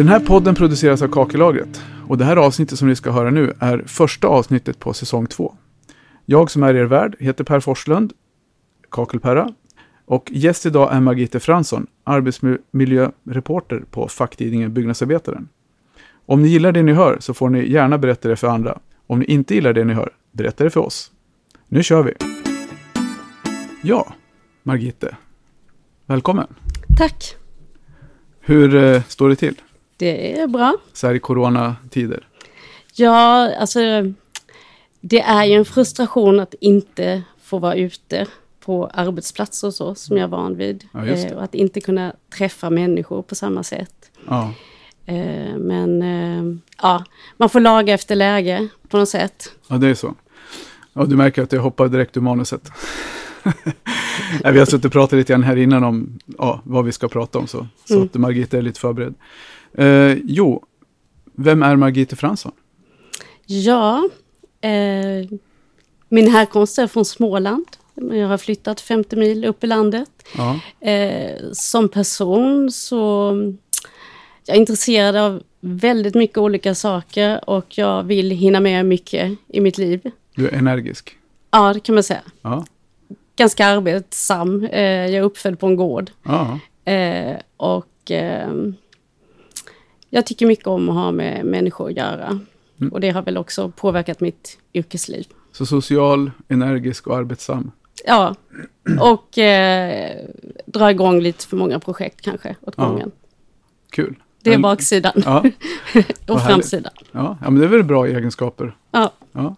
Den här podden produceras av Kakellagret och det här avsnittet som ni ska höra nu är första avsnittet på säsong två. Jag som är er värd heter Per Forslund, Kakelperra, och gäst idag är Margite Fransson, arbetsmiljöreporter på facktidningen Byggnadsarbetaren. Om ni gillar det ni hör så får ni gärna berätta det för andra. Om ni inte gillar det ni hör, berätta det för oss. Nu kör vi! Ja, Margite. Välkommen! Tack! Hur eh, står det till? Det är bra. Så här i coronatider? Ja, alltså det är ju en frustration att inte få vara ute på arbetsplatser och så, som jag är van vid. Ja. Eh, och att inte kunna träffa människor på samma sätt. Ja, Eh, men eh, ja, man får laga efter läge på något sätt. ja det är så. Ja, du märker att jag hoppar direkt ur manuset. Vi har suttit och pratat lite grann här innan om ja, vad vi ska prata om, så, så Mm. att Margita är lite förberedd. Eh, jo, vem är Margite Fransson? Ja, eh, min härkomst är från Småland. Jag har flyttat 50 mil upp i landet. Ja, Eh, som person så jag är intresserad av väldigt mycket olika saker och jag vill hinna med mycket i mitt liv. du är energisk. Ja, det kan man säga. Ja, Ganska arbetsam. Eh, jag är uppfödd på en gård. ja, Eh, och eh, jag tycker mycket om att ha med människor att göra. Mm. Och det har väl också påverkat mitt yrkesliv. så social, energisk och arbetsam. Ja, och eh, dra igång lite för många projekt kanske åt Ja. gången. Kul. Det är Men- baksidan Ja, och framsidan. ja, ja, men det är väl bra egenskaper. Ja. Ja.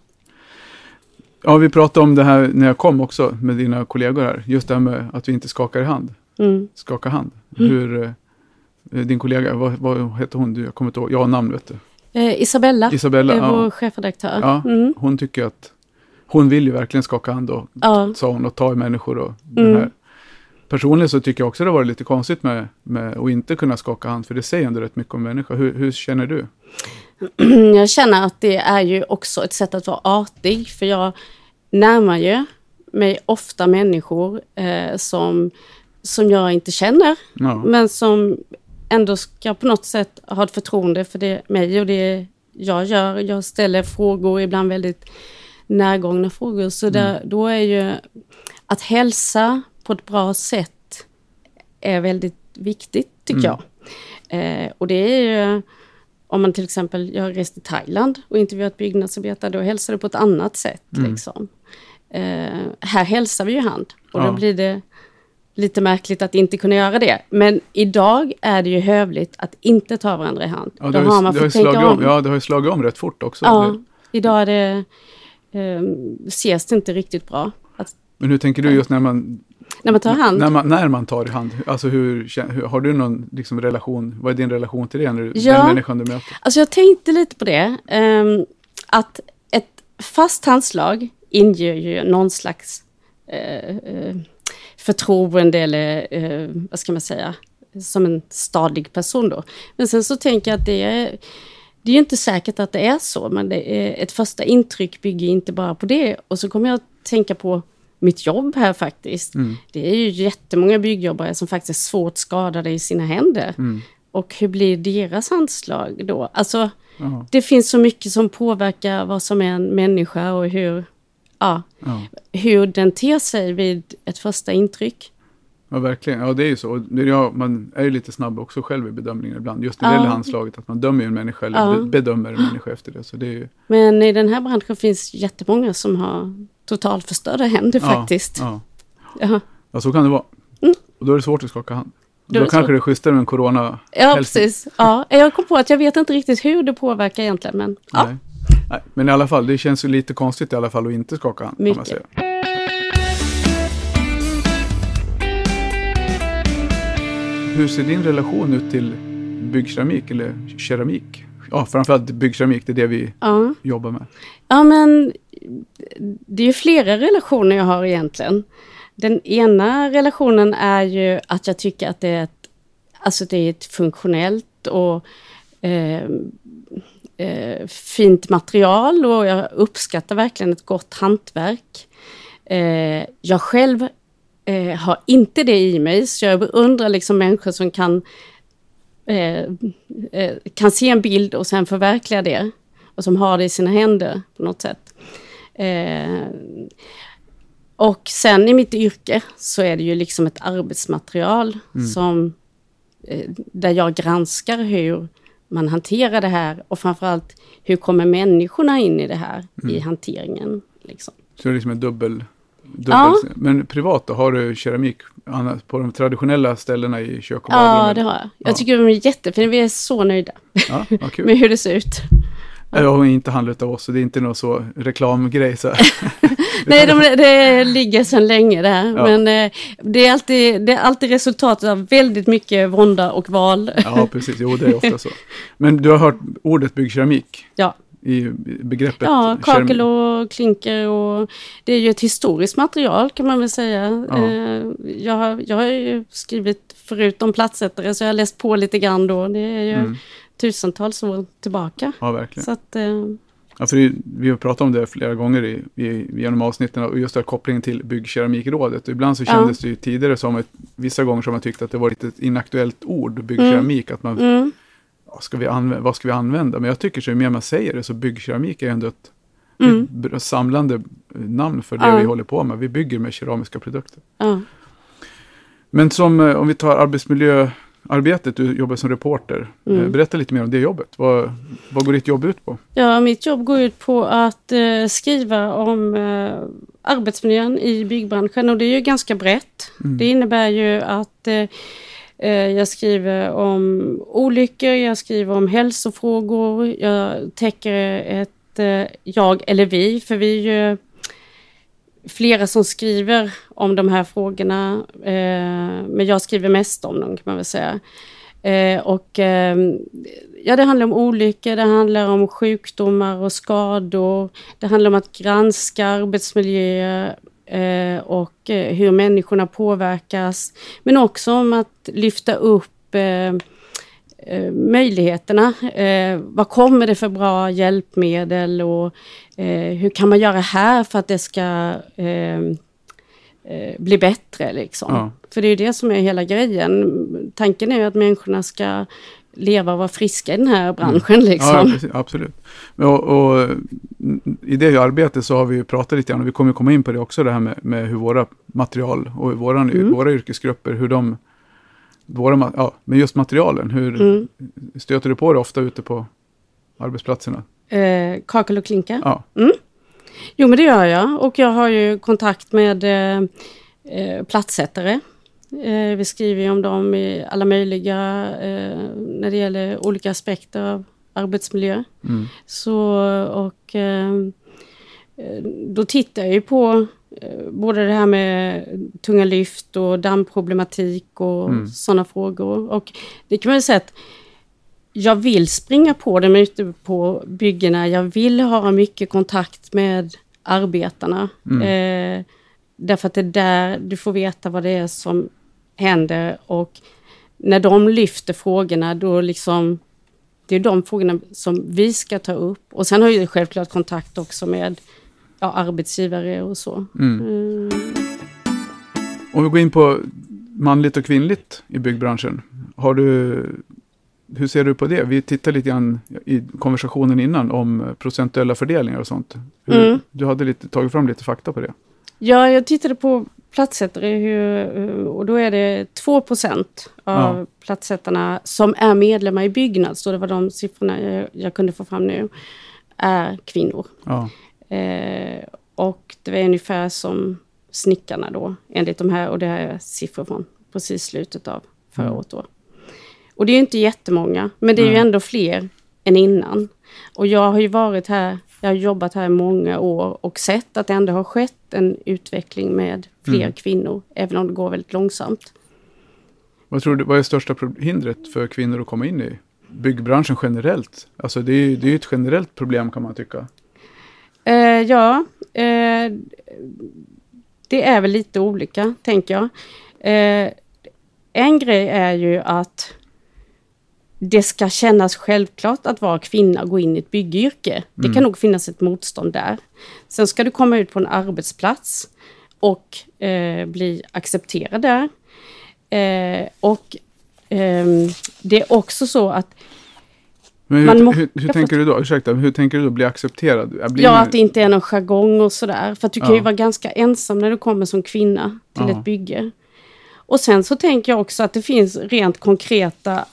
ja, vi pratade om det här när jag kom också med dina kollegor här. Just det här med att vi inte skakar i hand. Mm. Skaka hand. Mm. Hur, eh, din kollega, vad, vad heter hon? Du, jag kommer inte ihåg. Jag har namn vet du. Eh, Isabella, Isabella. är vår Ja, chefredaktör. Ja. Mm. hon tycker att hon vill ju verkligen skaka hand och, Ja. sa hon, och ta i människor. Och den Mm. här. Personligen så tycker jag också det varit lite konstigt med, med att inte kunna skaka hand, för det säger ändå rätt mycket om människa. Hur, hur känner du? Jag känner att det är ju också ett sätt att vara artig, för jag närmar ju mig ofta människor eh, som, som jag inte känner, Ja, men som ändå ska på något sätt ha ett förtroende för det, mig och det jag gör. Jag ställer frågor, ibland väldigt närgångna frågor, så där, då är ju att hälsa på ett bra sätt är väldigt viktigt, tycker Mm. jag. Eh, och det är ju, om man till exempel, jag har rest till Thailand och intervjuat byggnadsarbetare, då hälsar du på ett annat sätt. Mm. Liksom. Eh, här hälsar vi ju hand och Ja. då blir det lite märkligt att inte kunna göra det. Men idag är det ju hövligt att inte ta varandra i hand. ja då det, har, har ju- man fått tänka om. om. Ja, det har ju slagit om rätt fort också. Ja, idag är det, eh, ses det inte riktigt bra. Att, Men hur tänker du just när man, när man tar hand. När, man, när man tar i hand? Alltså hur, hur, har du någon liksom, relation, vad är din relation till det, när du, Ja. den människan du möter? Alltså jag tänkte lite på det. ehm, att ett fast handslag inger ju någon slags eh, eh, förtroende eller eh, vad ska man säga, som en stadig person då. Men sen så tänker jag att det är, det är ju inte säkert att det är så, men det är, ett första intryck bygger inte bara på det. Och så kommer jag att tänka på mitt jobb här faktiskt. Mm. Det är ju jättemånga byggjobbare som faktiskt är svårt skadade i sina händer. Mm. Och hur blir deras handslag då? Alltså, Ja, det finns så mycket som påverkar vad som är en människa och hur, ja, ja. hur den ter sig vid ett första intryck. ja, verkligen. Ja, det är ju så. Ja, man är ju lite snabb också själv i bedömningen ibland. Just det Ja. handslaget, att man dömer en människa eller Ja. be- bedömer en människa efter det. Så det är ju, Men i den här branschen finns jättemånga som har totalförstörda händer ja, faktiskt. Ja. Ja, ja, så kan det vara. Mm. Och då är det svårt att skaka hand. Då Då, kanske det är schysstare med en corona. ja Hälsning. precis. Ja, jag kom på att jag vet inte riktigt hur det påverkar egentligen, men ja. Nej. Men i alla fall, det känns ju lite konstigt i alla fall att inte skaka hand. Mycket. Hur ser din relation ut till byggkeramik eller keramik? Ja, framförallt byggkeramik, det är det vi ja. jobbar med. Ja, men det är ju flera relationer jag har egentligen. Den ena relationen är ju att jag tycker att det är ett, alltså det är ett funktionellt och eh, eh, fint material och jag uppskattar verkligen ett gott hantverk. Eh, jag själv eh, har inte det i mig, så jag beundrar liksom människor som kan eh, eh, kan se en bild och sen förverkliga det. Och som har det i sina händer på något sätt. Eh, och sen i mitt yrke så är det ju liksom ett arbetsmaterial mm. som, där jag granskar hur man hanterar det här och framförallt hur kommer människorna in i det här mm. i hanteringen. Liksom. Så det är liksom en dubbel... dubbel ja. Men privat då, har du keramik på de traditionella ställena i kök och badrum? Ja, det har jag. Jag ja. tycker de är jättefina, vi är så nöjda ja, med hur det ser ut. Jag har inte handlat av oss, så det är inte någon så reklamgrej. Så. Nej, de, det ligger sedan länge där. Ja. Men eh, det, är alltid, det är alltid resultatet av väldigt mycket vånda och val. Ja, precis. Jo, det är ofta så. Men du har hört ordet byggkeramik? Ja. I begreppet Ja, kakel och klinker och det är ju ett historiskt material kan man väl säga. Ja. Eh, jag, har, jag har ju skrivit förut om platsättare så jag har läst på lite grann då. Det är ju mm tusentals år tillbaka. Ja, verkligen. Så att, eh, ja, för vi har pratat om det flera gånger i, i, genom avsnitten och just den kopplingen till Byggkeramikrådet. ibland så kändes ja. det ju tidigare som att vissa gånger som man tyckte att det var ett inaktuellt ord, byggkeramik, mm. att man mm. Ja, ska vi använda, vad ska vi använda? Men jag tycker så ju mer man säger det så byggkeramik är ändå ett, mm. ett samlande namn för det ja. vi håller på med. Vi bygger med keramiska produkter. Men som eh, om vi tar arbetsmiljö arbetet, du jobbar som reporter. Eh, mm. Berätta lite mer om det jobbet. Vad, vad går ditt jobb ut på? Ja, mitt jobb går ut på att eh, skriva om eh, arbetsmiljön i byggbranschen och det är ju ganska brett. Mm. Det innebär ju att eh, eh jag skriver om olyckor, jag skriver om hälsofrågor, jag täcker ett eh, jag eller vi, för vi är ju flera som skriver om de här frågorna, eh, men jag skriver mest om dem kan man väl säga. Eh, och eh, ja, det handlar om olyckor, det handlar om sjukdomar och skador. Det handlar om att granska arbetsmiljöer eh, och eh, hur människorna påverkas. Men också om att lyfta upp eh, eh, möjligheterna. Eh, vad kommer det för bra hjälpmedel och eh, hur kan man göra här för att det ska eh, eh bli bättre liksom. Ja. För det är det som är hela grejen. Tanken är ju att människorna ska leva och vara friska i den här branschen. Mm. Liksom. Ja, absolut. Och, och, I det arbetet så har vi pratat lite grann, och vi kommer komma in på det också, det här med, med hur våra material och våran, mm. våra yrkesgrupper, hur de våra, ja, men just materialen, hur mm. stöter du på det ofta ute på arbetsplatserna? Eh, kakel och klinka? Ja. Mm. Jo, men det gör jag. Och jag har ju kontakt med eh, eh, platssättare. Eh, vi skriver ju om dem i alla möjliga, eh, när det gäller olika aspekter av arbetsmiljö. Mm. Så, och eh, då tittar jag ju på Eh, både det här med tunga lyft och dammproblematik och mm. sådana frågor. Och det kan man ju säga att jag vill springa på dem ute på byggena. Jag vill ha mycket kontakt med arbetarna. Mm. Eh, därför att det är där du får veta vad det är som händer och när de lyfter frågorna då liksom det är de frågorna som vi ska ta upp. Och sen har jag självklart kontakt också med ja, arbetsgivare och så. Mm. Mm. Om vi går in på manligt och kvinnligt i byggbranschen. Har du, hur ser du på det? Vi tittade lite grann i konversationen innan om procentuella fördelningar och sånt. Hur, mm. Du hade lite, tagit fram lite fakta på det. Ja, jag tittade på platssättare och då är det 2% av ja. platssättarna som är medlemmar i Byggnads, så det var de siffrorna jag, jag kunde få fram nu, är kvinnor. Ja. Eh, och det var ungefär som snickarna då, enligt de här, och det här är siffror från precis slutet av förra mm. året då. Och det är ju inte jättemånga, men det är mm. ju ändå fler än innan. Och jag har ju varit här, jag har jobbat här i många år och sett att det ändå har skett en utveckling med fler mm. kvinnor, även om det går väldigt långsamt. Vad tror du, vad är största hindret för kvinnor att komma in i byggbranschen generellt? Alltså det är ju det är ett generellt problem kan man tycka. Eh, ja, eh, det är väl lite olika, tänker jag. Eh, en grej är ju att det ska kännas självklart att vara kvinna och gå in i ett byggyrke. Mm. Det kan nog finnas ett motstånd där. Sen ska du komma ut på en arbetsplats och eh, bli accepterad där. Eh, och ehm, det är också så att Men hur, må- hur, hur tänker du då? Ursäkta, hur tänker du då bli accepterad? Blir Ja, att det inte är någon jargong och sådär. För att du kan ju Ja. vara ganska ensam när du kommer som kvinna till Ja. ett bygge. Och sen så tänker jag också att det finns rent konkreta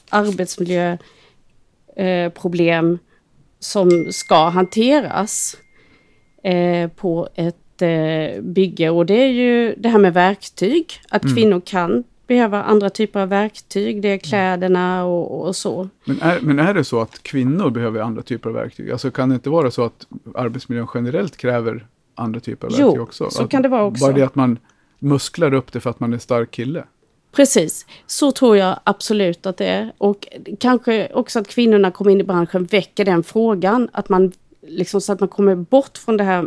arbetsmiljöproblem eh, som ska hanteras eh, på ett eh, bygge. Och det är ju det här med verktyg. Att Mm. kvinnor kan behöva andra typer av verktyg. Det är kläderna och, och så. Men är, men är det så att kvinnor behöver andra typer av verktyg? Alltså kan det inte vara så att arbetsmiljön generellt kräver andra typer av Jo, verktyg också? så att, kan det vara också. Bara det att man musklar upp det för att man är stark kille? Precis, så tror jag absolut att det är. Och kanske också att kvinnorna kommer in i branschen väcker den frågan. Att man, liksom, så att man kommer bort från det här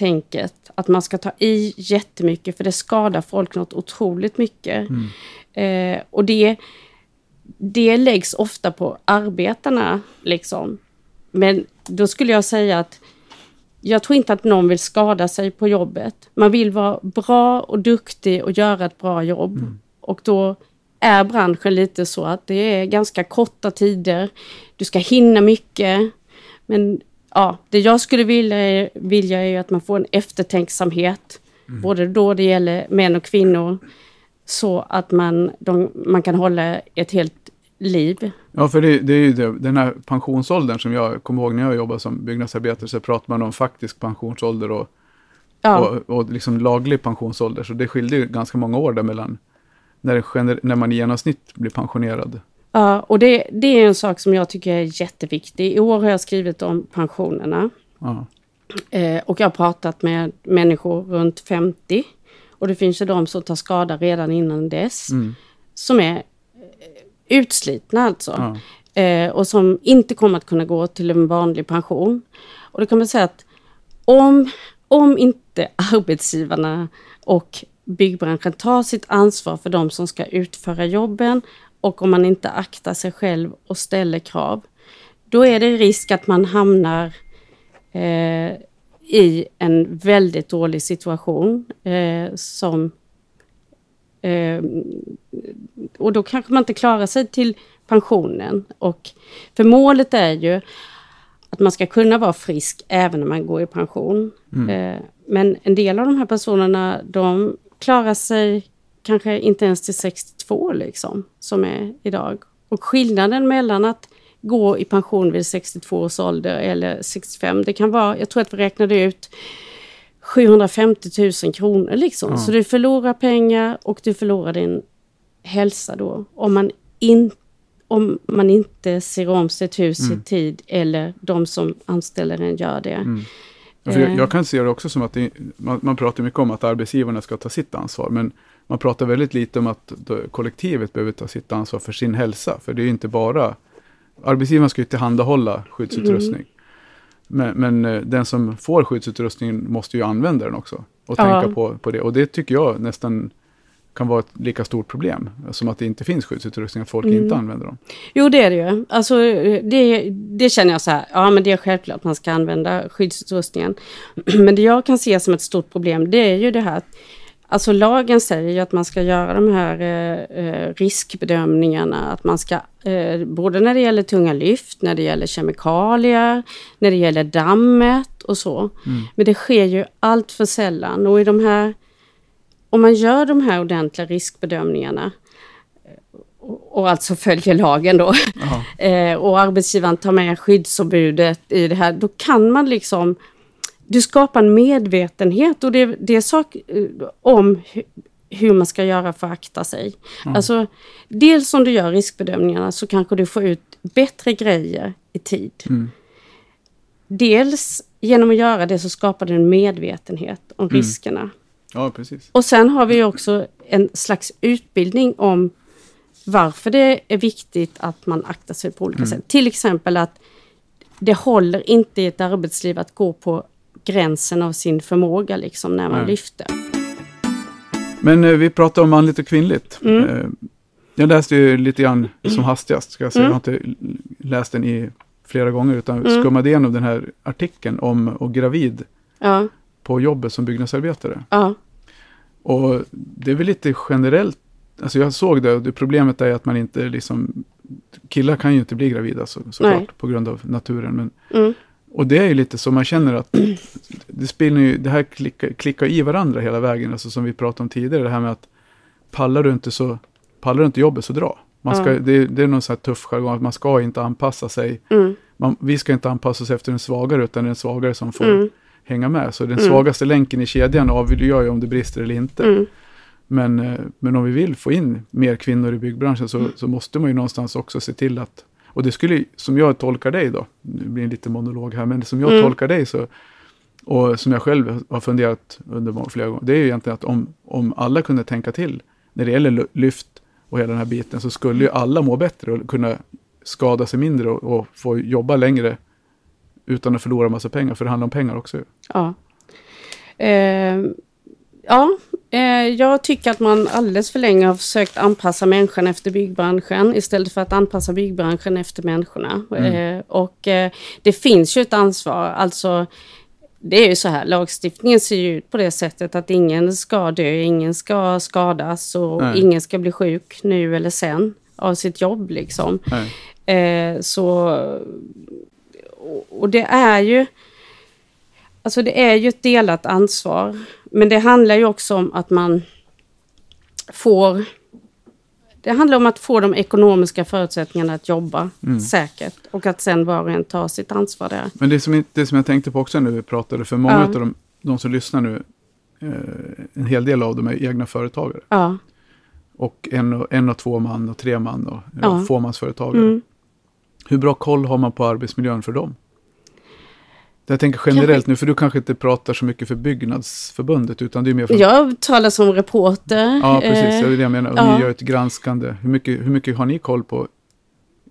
macho-tänket. Att man ska ta i jättemycket för det skadar folk något otroligt mycket. Eh, och det, det läggs ofta på arbetarna. Liksom. Men då skulle jag säga att jag tror inte att någon vill skada sig på jobbet. Man vill vara bra och duktig och göra ett bra jobb. Och då är branschen lite så att det är ganska korta tider. Du ska hinna mycket. Men ja, det jag skulle vilja, vilja är ju att man får en eftertänksamhet. Både då det gäller män och kvinnor. Så att man, de, man kan hålla ett helt liv. Ja, för det, det är ju det, den här pensionsåldern som jag kommer ihåg när jag jobbade som byggnadsarbetare så pratar man om faktisk pensionsålder och, Ja. och, och liksom laglig pensionsålder. Så det skilde ju ganska många år däremellan när, det gener, när man i genomsnitt blir pensionerad. Ja, och det, det är en sak som jag tycker är jätteviktig. I år har jag skrivit om pensionerna. Ja. Eh, och jag har pratat med människor runt 50. Och det finns ju de som tar skada redan innan dess. Mm. Som är eh, utslitna alltså. Ja. Eh, och som inte kommer att kunna gå till en vanlig pension. Och då kan man säga att om, om inte arbetsgivarna och byggbranschen tar sitt ansvar för de som ska utföra jobben och om man inte aktar sig själv och ställer krav, då är det risk att man hamnar eh, i en väldigt dålig situation eh, som eh, och då kanske man inte klarar sig till pensionen. Och, för målet är ju att man ska kunna vara frisk även när man går i pension. Eh, men en del av de här personerna, de klarar sig kanske inte ens till 62 liksom, som är idag. Och skillnaden mellan att gå i pension vid 62 års ålder eller 65, det kan vara, jag tror att vi räknade ut 750 000 kronor liksom. Så du förlorar pengar och du förlorar din hälsa då. Om man, in, om man inte ser om sitt hus i tid eller de som anställer en gör det. För jag, Eh. jag kan se det också som att det, man, man pratar mycket om att arbetsgivarna ska ta sitt ansvar, men man pratar väldigt lite om att kollektivet behöver ta sitt ansvar för sin hälsa, för det är inte bara arbetsgivaren ska ju tillhandahålla skyddsutrustning. Mm. Men, men eh, den som får skyddsutrustningen måste ju använda den också och Ja. tänka på, på det. Och det tycker jag nästan kan vara ett lika stort problem som att det inte finns skyddsutrustning, att folk Mm. inte använder dem. Jo, det är det ju. Alltså, det, det känner jag så här, ja men det är självklart att man ska använda skyddsutrustningen. Men det jag kan se som ett stort problem, det är ju det här att Alltså lagen säger ju att man ska göra de här eh, eh, riskbedömningarna, att man ska, eh, både när det gäller tunga lyft, när det gäller kemikalier, när det gäller dammet och så. Men det sker ju allt för sällan. Och i de här, om man gör de här ordentliga riskbedömningarna och, och alltså följer lagen då, eh, och arbetsgivaren tar med skyddsombudet i det här, då kan man liksom du skapar en medvetenhet och det, det är sak eh, om hu, hur man ska göra för att akta sig. Alltså, dels om du gör riskbedömningarna så kanske du får ut bättre grejer i tid. Mm. Dels genom att göra det så skapar du en medvetenhet om riskerna. ja, precis. Och sen har vi också en slags utbildning om varför det är viktigt att man aktar sig på olika sätt. Till exempel att det håller inte i ett arbetsliv att gå på gränsen av sin förmåga liksom när man Nej. lyfter. Men eh, vi pratar om manligt och kvinnligt. Mm. Eh, jag läste ju lite grann som hastigast, ska jag säga. Jag har inte l- läst den i flera gånger, utan Mm. skummade igenom den här artikeln om och gravid Ja, på jobbet som byggnadsarbetare. ja, Och det är väl lite generellt, alltså jag såg det och det problemet är att man inte liksom, killar kan ju inte bli gravida så, såklart på grund av naturen. Men, Mm. Och det är ju lite så man känner att det, spelar ju, det här klickar, klickar i varandra hela vägen, alltså som vi pratade om tidigare, det här med att pallar du inte så, pallar du inte jobbet så dra. Man ska, Ja. det, det är någon sån här tuff jargong, att man ska inte anpassa sig, Mm. man, vi ska inte anpassa oss efter den svagare, utan det är den svagare som får Mm. hänga med. Så den Mm. svagaste länken i kedjan avgör ju om det brister eller inte. Mm. Men, eh, men om vi vill få in mer kvinnor i byggbranschen så, Mm. så måste man ju någonstans också se till att, och det skulle, som jag tolkar dig då, nu blir det lite monolog här, men som jag Mm. tolkar dig så, och som jag själv har funderat under flera gånger, det är ju egentligen att om, om alla kunde tänka till när det gäller lyft och hela den här biten så skulle ju alla må bättre och kunna skada sig mindre och, och få jobba längre utan att förlora massa pengar, för det handlar om pengar också. Ja. Eh, ja, jag tycker att man alldeles för länge har försökt anpassa människan efter byggbranschen istället för att anpassa byggbranschen efter människorna. Mm. Eh, och eh, det finns ju ett ansvar, alltså det är ju så här, lagstiftningen ser ju ut på det sättet att ingen ska dö, ingen ska skadas och Nej. ingen ska bli sjuk nu eller sen av sitt jobb liksom. Nej. Eh, så, och det är ju, alltså det är ju ett delat ansvar. Men det handlar ju också om att man får, det handlar om att få de ekonomiska förutsättningarna att jobba Mm. säkert och att sen var och en tar sitt ansvar där. Men det som, det som jag tänkte på också när vi pratade, för många Ja. av de, de som lyssnar nu, eh, en hel del av dem är egna företagare. Ja. Och en och, en och två man och tre man och. Ja. fåmansföretagare. Mm. Hur bra koll har man på arbetsmiljön för dem? Jag tänker generellt nu, för du kanske inte pratar så mycket för Byggnadsförbundet, utan det är mer för... Jag talar som reporter. Ja, precis. Eh, Det är det jag menar. Ja. Ni gör ett granskande. Hur mycket, hur mycket har ni koll på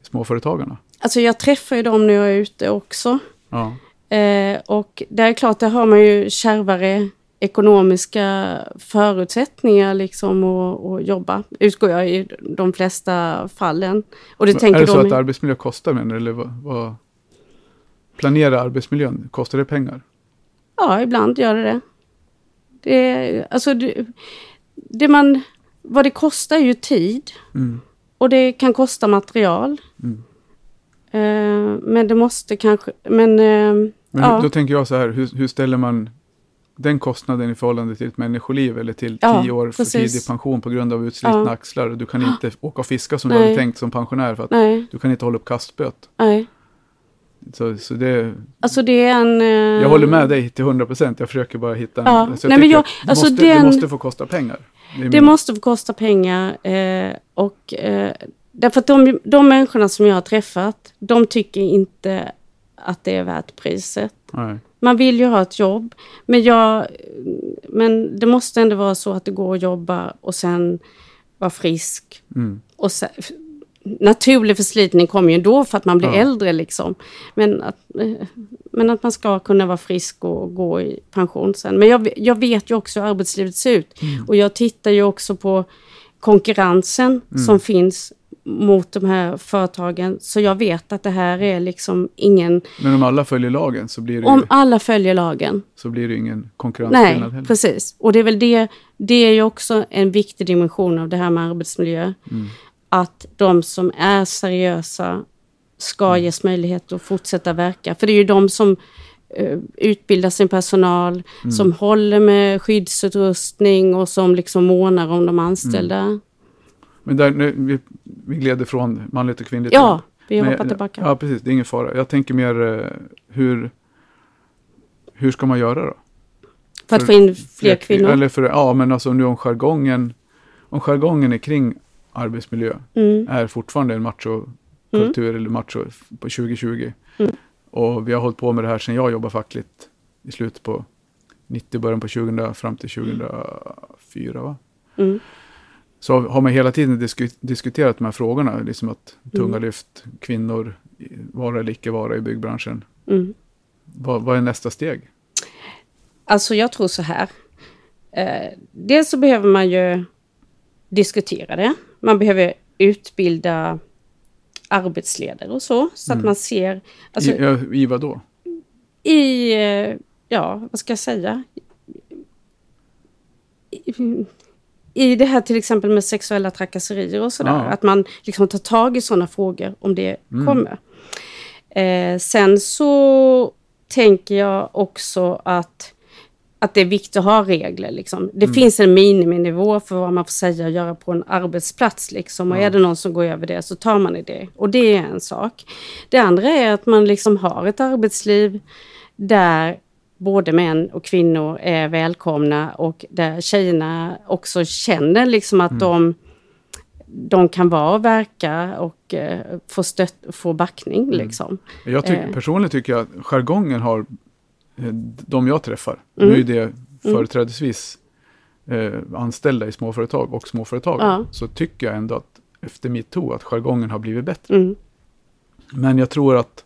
småföretagarna? Alltså jag träffar ju dem när jag är ute också. Ja. Eh, och det är klart, där har man ju kärvare ekonomiska förutsättningar liksom att, att jobba, utgår jag i de flesta fallen. Och det tänker är det så de att arbetsmiljö kostar, menar du? Eller vad, vad... Planera arbetsmiljön, kostar det pengar? Ja, ibland gör det det. det alltså, det, det man, vad det kostar är ju tid Mm. och det kan kosta material. Mm. Eh, men det måste kanske, men eh, Men ja. då tänker jag så här, hur, hur ställer man den kostnaden i förhållande till ett människoliv eller till Ja, tio år för precis. tidig pension på grund av utslitna Ja. axlar? Du kan inte åka och fiska som du Nej. hade tänkt som pensionär för att nej, du kan inte hålla upp kastböt. nej. Så, så det, Alltså det är en... eh, jag håller med dig till 100 procent, jag försöker bara hitta en... Ja. Så jag Nej, men jag- det, alltså måste, det den- måste få kosta pengar. Det, Det min- måste få kosta pengar eh, och eh, därför att de, de människorna som jag har träffat, de tycker inte att det är värt priset. Nej. Man vill ju ha ett jobb, men, jag, men det måste ändå vara så att det går att jobba och sen vara frisk. Mm. Och sen, naturlig förslitning kommer ju då för att man blir Ja. äldre liksom. Men att, eh, men att man ska kunna vara frisk och gå i pension sen. Men jag, jag vet ju också hur arbetslivet ser ut. Mm. Och jag tittar ju också på konkurrensen Mm. som finns mot de här företagen. Så jag vet att det här är liksom ingen... Men om alla följer lagen så blir det, Om ju, alla följer lagen. så blir det ingen konkurrensskillnad Nej, heller. precis. Och det är väl det, det är ju också en viktig dimension av det här med arbetsmiljö. Mm. Att de som är seriösa ska Mm. ges möjlighet att fortsätta verka. För det är ju de som eh, utbildar sin personal, Mm. som håller med skyddsutrustning och som liksom månar om de anställda. Mm. Men där, nu, vi, vi gled ifrån manligt och kvinnligt. Ja, vi Men- hoppar tillbaka. Ja, precis. Det är ingen fara. Jag tänker mer eh, hur, hur ska man göra då? för att för få in fler kvin- kvinnor. Eller för, ja, men alltså nu om jargongen, om jargongen är kring arbetsmiljö Mm. är fortfarande en machokultur eller macho på 2020. Mm. Och vi har hållit på med det här sedan jag jobbade fackligt i slutet på 90, början på 2000 fram till 2004 va? Mm. Så har man hela tiden disku, diskuterat de här frågorna, liksom att tunga Mm. lyft, kvinnor, vara eller icke vara i byggbranschen. Mm. Vad, vad är nästa steg? Alltså jag tror så här. Eh, dels så behöver man ju diskutera det. Man behöver utbilda arbetsledare och så. Så att man ser. Alltså, I, ja, I vad då? i, eh, ja, vad ska jag säga? I, i det här till exempel med sexuella trakasserier och sådär. Ja. Att man liksom tar tag i sådana frågor om det Mm. kommer. Eh, sen så tänker jag också att, att det är viktigt att ha regler. Liksom. Det Mm. finns en miniminivå för vad man får säga och göra på en arbetsplats. Liksom. Och är det någon som går över det så tar man i det. Och det är en sak. Det andra är att man liksom har ett arbetsliv där både män och kvinnor är välkomna och där tjejerna också känner liksom att de, de kan vara och verka och eh, få, stött, få backning. Liksom. Jag tycker, Eh. personligen tycker jag att jargongen har, de jag träffar, Mm. nu är det företrädesvis eh, anställda i småföretag och småföretag, Ja. så tycker jag ändå att efter metoo att jargongen har blivit bättre. Mm. Men jag tror att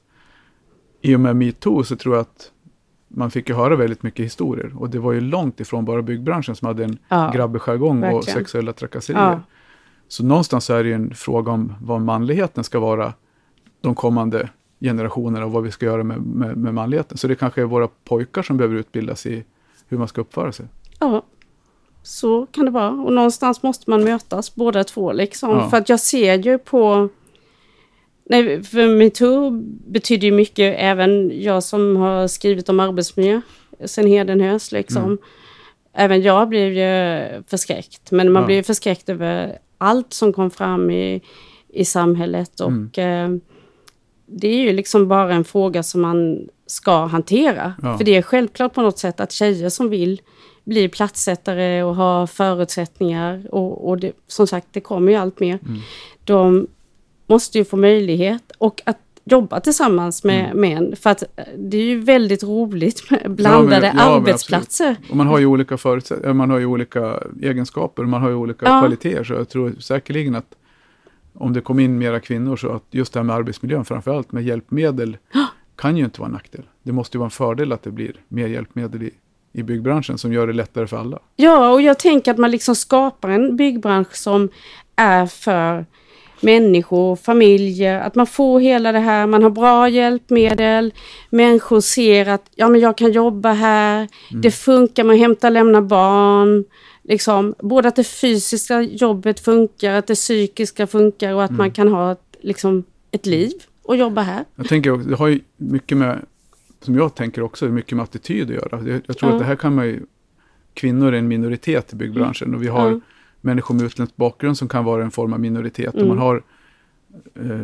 i och med metoo så tror jag att man fick ju höra väldigt mycket historier. Och det var ju långt ifrån bara byggbranschen som hade en Ja, grabbig jargong och sexuella trakasserier. Ja. Så någonstans är det ju en fråga om vad manligheten ska vara de kommande generationerna och vad vi ska göra med, med, med manligheten. Så det kanske är våra pojkar som behöver utbildas i hur man ska uppföra sig. Ja, så kan det vara. Och någonstans måste man mötas båda två. Liksom. Ja. För att jag ser ju på... Nej, för metoo betyder ju mycket, även jag som har skrivit om arbetsmiljö sen Hedenhös. Liksom. Mm. Även jag blev ju förskräckt. Men man Ja. blev förskräckt över allt som kom fram i, i samhället. Och Mm. eh, det är ju liksom bara en fråga som man ska hantera. Ja. För det är självklart på något sätt att tjejer som vill bli platssättare och ha förutsättningar och, och det, som sagt det kommer ju allt mer. Mm. De måste ju få möjlighet och att jobba tillsammans med Mm. män. För att eh, det är ju väldigt roligt med blandade ja, men arbetsplatser. Och man har ju olika förutsättningar, man har ju olika egenskaper, man har ju olika Ja. kvaliteter. Så jag tror säkerligen att om det kom in mera kvinnor så att just det här med arbetsmiljön framförallt med hjälpmedel kan ju inte vara en nackdel. Det måste ju vara en fördel att det blir mer hjälpmedel i, i byggbranschen som gör det lättare för alla. Ja, och jag tänker att man liksom skapar en byggbransch som är för människor, familjer, att man får hela det här, man har bra hjälpmedel, människor ser att ja, men jag kan jobba här, det funkar med att hämta och lämna barn, liksom, både att det fysiska jobbet funkar, att det psykiska funkar och att man kan ha ett, liksom, ett liv och jobba här. Jag tänker också, det har ju mycket med, som jag tänker också, mycket med attityd att göra. Jag, jag tror Ja. att det här kan man ju, kvinnor är en minoritet i byggbranschen och vi har Ja. människor med utländsk bakgrund som kan vara en form av minoritet. Och Mm. man har, eh,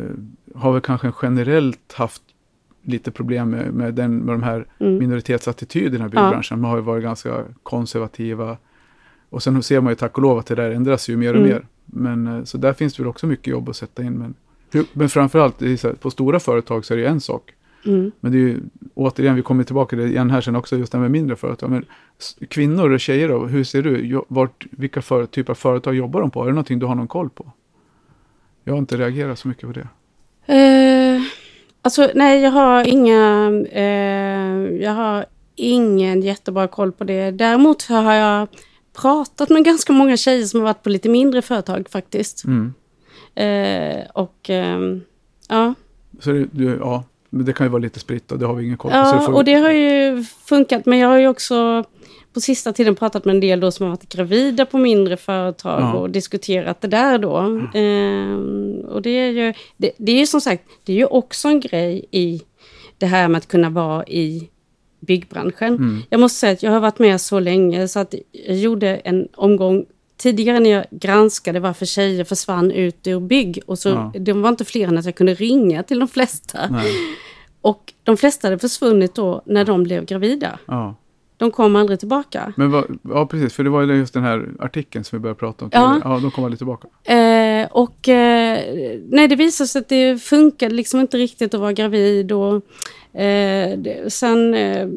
har väl kanske generellt haft lite problem med, med, den, med de här Mm. minoritetsattityderna i byggbranschen. Man har ju varit ganska konservativa. Och sen ser man ju tack och lov att det där ändras ju mer och Mm. mer. Men, eh, så där finns det väl också mycket jobb att sätta in. Men, men framförallt, på stora företag så är det ju en sak. Mm. Men det är ju, återigen, vi kommer tillbaka till det igen här sen också, just det här med mindre företag. Men kvinnor och tjejer då, hur ser du? Vart, vilka för, typer av företag jobbar de på? Är det någonting du har någon koll på? Jag har inte reagerat så mycket på det. Eh, alltså nej, jag har inga... Eh, jag har ingen jättebra koll på det. Däremot har jag pratat med ganska många tjejer som har varit på lite mindre företag faktiskt. Mm. Eh, och ehm, ja, Så det, du, ja, men det kan ju vara lite spritt och det har vi ingen koll på. ja får, och det har ju funkat. Men jag har ju också på sista tiden pratat med en del då som har varit gravida på mindre företag Ja. och diskuterat det där då. Ehm, och det är ju, det, det är ju som sagt, det är ju också en grej i det här med att kunna vara i byggbranschen. Mm. Jag måste säga att jag har varit med så länge så att jag gjorde en omgång tidigare när jag granskade varför tjejer försvann ut ur bygg. Och så, Ja. De var inte fler än att jag kunde ringa till de flesta. Nej, Och de flesta hade försvunnit då när de blev gravida. ja. De kom aldrig tillbaka. Men vad, ja, precis, för det var ju just den här artikeln som vi började prata om. Ja. ja de kommer aldrig tillbaka. Eh, och eh, nej, det visade sig att det funkade liksom inte riktigt att vara gravid. Och, eh, det, sen, eh,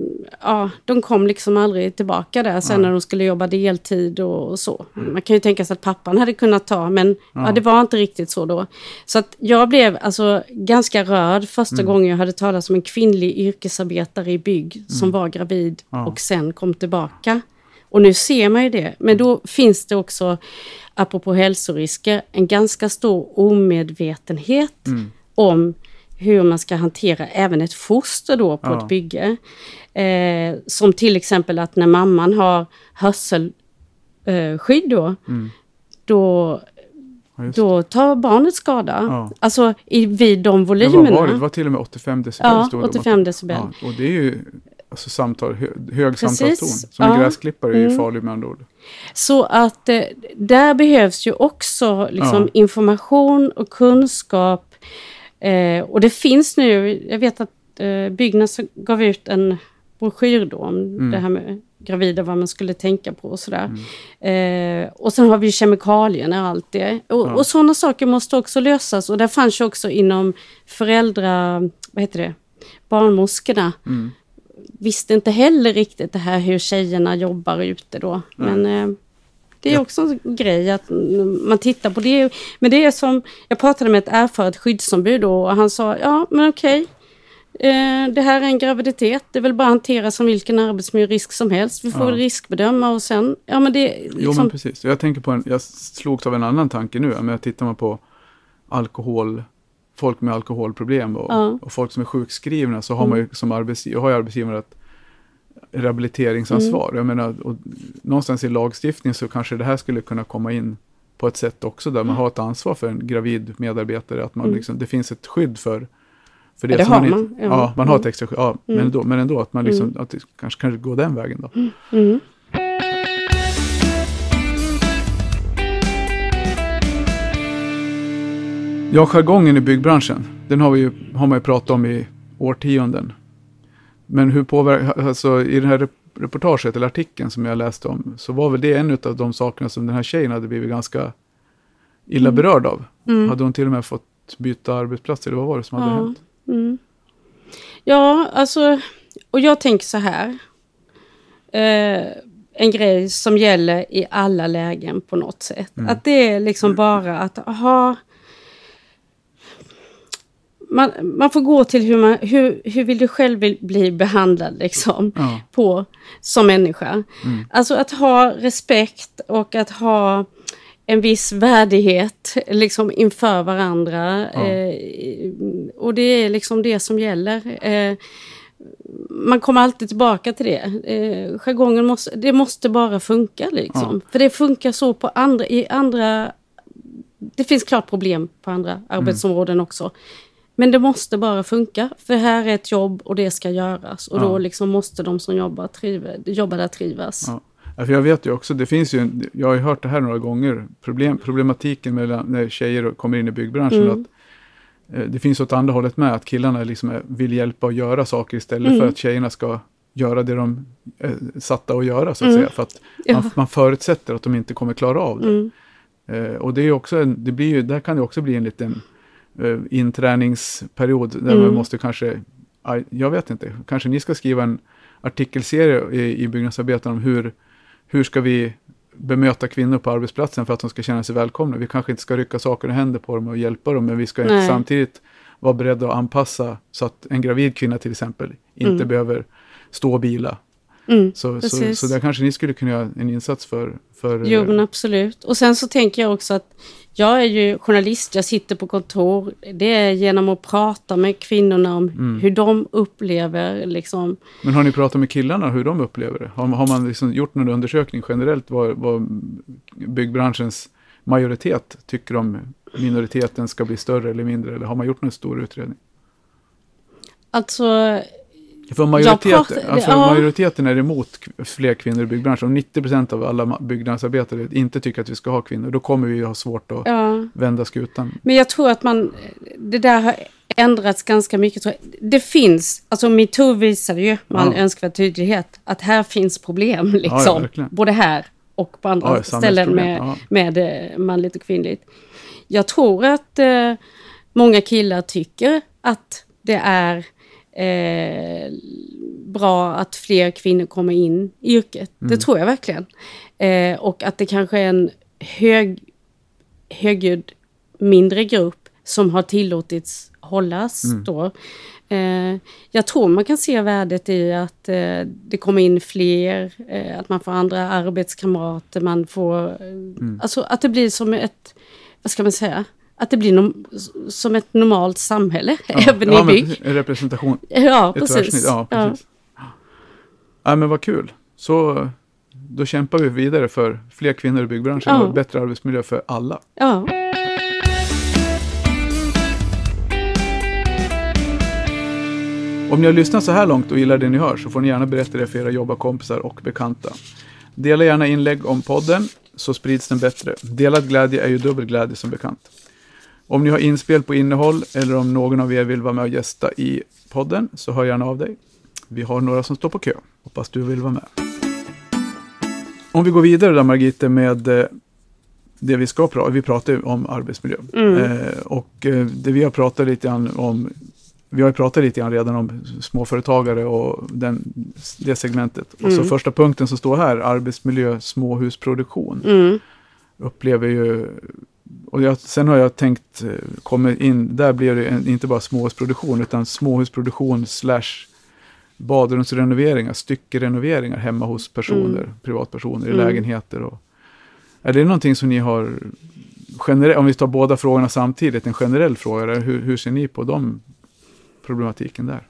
ja, de kom liksom aldrig tillbaka där sen Nej. när de skulle jobba deltid och, och så. Man kan ju tänka sig att pappan hade kunnat ta, men ja. Ja. det var inte riktigt så då. Så att jag blev alltså ganska rörd första Mm. gången jag hörde talas om en kvinnlig yrkesarbetare i bygg som var gravid Mm. Ja. och sen kom tillbaka. Och nu ser man ju det. Men då finns det också, apropå hälsorisker, en ganska stor omedvetenhet Mm. om hur man ska hantera även ett foster då på Ja. ett bygge. Eh, som till exempel att när mamman har hörselskydd då, Mm. då, Ja, då tar barnet skada. Ja. Alltså i, vid de volymerna. vad var det? Det var till och med 85 decibel Ja, stod det. 85 decibel. Ja, och det är ju alltså samtal, hö, hög Precis. samtalston. Som en gräsklippare är ju Mm. farlig med andra ord. Så att eh, där behövs ju också liksom, information och kunskap. Eh, och det finns nu, jag vet att eh, Byggnads gav ut en broschyr då om Mm. det här med gravida, vad man skulle tänka på och sådär. Eh, och sen har vi kemikalierna och allt det. Och, Ja. och sådana saker måste också lösas. Och där fanns ju också inom föräldra, vad heter det, barnmorskorna Mm. visste inte heller riktigt det här hur tjejerna jobbar ute då. Men eh, det är Ja. också en grej att mm, man tittar på det. Men det är som, jag pratade med ett erfaret skyddsombud då och han sa, ja men okej. Eh, det här är en graviditet, det är väl bara att hantera som vilken arbetsmiljörisk som helst. Vi får Ja. riskbedöma och sen, ja men det Jo liksom, men precis. Jag tänker på en, jag slogs av en annan tanke nu. Men tittar man på alkohol, folk med alkoholproblem och, Ja. och folk som är sjukskrivna så har man ju som arbetsgivare, har ju arbetsgivare ett rehabiliteringsansvar. Mm. Jag menar, och någonstans i lagstiftningen så kanske det här skulle kunna komma in på ett sätt också där man har ett ansvar för en gravid medarbetare. Att man Mm. liksom, det finns ett skydd för, för Ja, det. det som har man, man, inte, ja. ja. man har ett Mm. extra skydd. Ja, men, Mm. ändå, men ändå att man liksom, att det kanske kan gå den vägen då. mm, Ja, jargongen i byggbranschen, den har, vi ju, har man ju pratat om i årtionden. Men hur påverkar, alltså i det här rep- reportaget eller artikeln som jag läste om, så var väl det en av de sakerna som den här tjejen hade blivit ganska illa berörd av. mm. Hade hon till och med fått byta arbetsplats, eller vad var det som hade Ja. hänt? Mm. Ja, alltså, och jag tänker så här. Eh, en grej som gäller i alla lägen på något sätt. Mm. Att det är liksom bara att ha... Man, man får gå till hur man, hur, hur vill du själv bli behandlad liksom, Ja, på som människa. Mm. Alltså att ha respekt och att ha en viss värdighet liksom inför varandra. Ja. Eh, och det är liksom det som gäller. Eh, man kommer alltid tillbaka till det. Eh, jargongen måste, det måste bara funka liksom. För det funkar så på andra, i andra... Det finns klart problem på andra arbetsområden också. Men det måste bara funka. För här är ett jobb och det ska göras. Och Ja. då liksom måste de som jobbar, triva, jobbar där trivas. Ja. Ja, för jag vet ju också, det finns ju, en, jag har ju hört det här några gånger, problem, problematiken mellan när tjejer kommer in i byggbranschen, Mm. att eh, det finns åt andra hållet med, att killarna liksom är, vill hjälpa och göra saker istället Mm. för att tjejerna ska göra det de är satta att göra, så att Mm. säga. För att Ja. man, man förutsätter att de inte kommer klara av det. Mm. Eh, och det är också en, det blir ju, där kan det också bli en liten eh, inträningsperiod där Mm. man måste kanske, jag vet inte, kanske ni ska skriva en artikelserie i, i Byggnadsarbetaren om hur, hur ska vi bemöta kvinnor på arbetsplatsen för att de ska känna sig välkomna. Vi kanske inte ska rycka saker i händer på dem och hjälpa dem, men vi ska inte Nej. samtidigt vara beredda att anpassa så att en gravid kvinna till exempel inte Mm. behöver stå och bila. Mm. Så, så, så där kanske ni skulle kunna göra en insats för, för Jo, eh, men absolut. Och sen så tänker jag också att jag är ju journalist, jag sitter på kontor. Det är genom att prata med kvinnorna om Mm. hur de upplever liksom. Men har ni pratat med killarna hur de upplever det? Har, har man liksom gjort någon undersökning generellt vad, vad byggbranschens majoritet tycker om minoriteten ska bli större eller mindre? Eller har man gjort någon stor utredning? Alltså, För majoriteten, pratar- alltså ja. majoriteten är emot fler kvinnor i byggbranschen. Om 90% av alla byggnadsarbetare inte tycker att vi ska ha kvinnor, då kommer vi ha svårt att ja. vända skutan. Men jag tror att man, det där har ändrats ganska mycket. Det finns, alltså metoo visade ju med all Ja. önskvärd tydlighet att här finns problem ja, liksom. verkligen. Både här och på andra Ja, ställen med, ja. med eh, manligt och kvinnligt. Jag tror att eh, många killar tycker att det är eh, bra att fler kvinnor kommer in i yrket. Mm. Det tror jag verkligen. Eh, och att det kanske är en hög, högljudd mindre grupp som har tillåtits hållas Mm. då. Eh, jag tror man kan se värdet i att eh, det kommer in fler, eh, att man får andra arbetskamrater, man får... Mm. Alltså att det blir som ett, vad ska man säga, att det blir nom- som ett normalt samhälle, även ja, i bygg. en representation, Ja, precis. Ja, precis. Ja. men vad kul. Så då kämpar vi vidare för fler kvinnor i byggbranschen Ja. och bättre arbetsmiljö för alla. Ja. Om ni har lyssnat så här långt och gillar det ni hör så får ni gärna berätta det för era jobbarkompisar och bekanta. Dela gärna inlägg om podden så sprids den bättre. Delad glädje är ju dubbel glädje som bekant. Om ni har inspel på innehåll eller om någon av er vill vara med och gästa i podden så hör gärna av dig. Vi har några som står på kö. Hoppas du vill vara med. Om vi går vidare då Margite med eh, det vi ska prata Vi pratar ju om arbetsmiljö. Mm. Eh, och eh, det vi har pratat lite grann om vi har ju pratat lite grann redan om småföretagare och den, det segmentet. Och så Mm. första punkten som står här, arbetsmiljö, småhusproduktion, Mm. upplever ju... Och jag, sen har jag tänkt, eh, kommer in, där blir det en, inte bara småhusproduktion, utan småhusproduktion slash badrumsrenoveringar, styckerenoveringar hemma hos personer, Mm. privatpersoner i Mm. lägenheter. Och, är det någonting som ni har, generell, om vi tar båda frågorna samtidigt, en generell fråga, eller hur, hur ser ni på de problematiken där?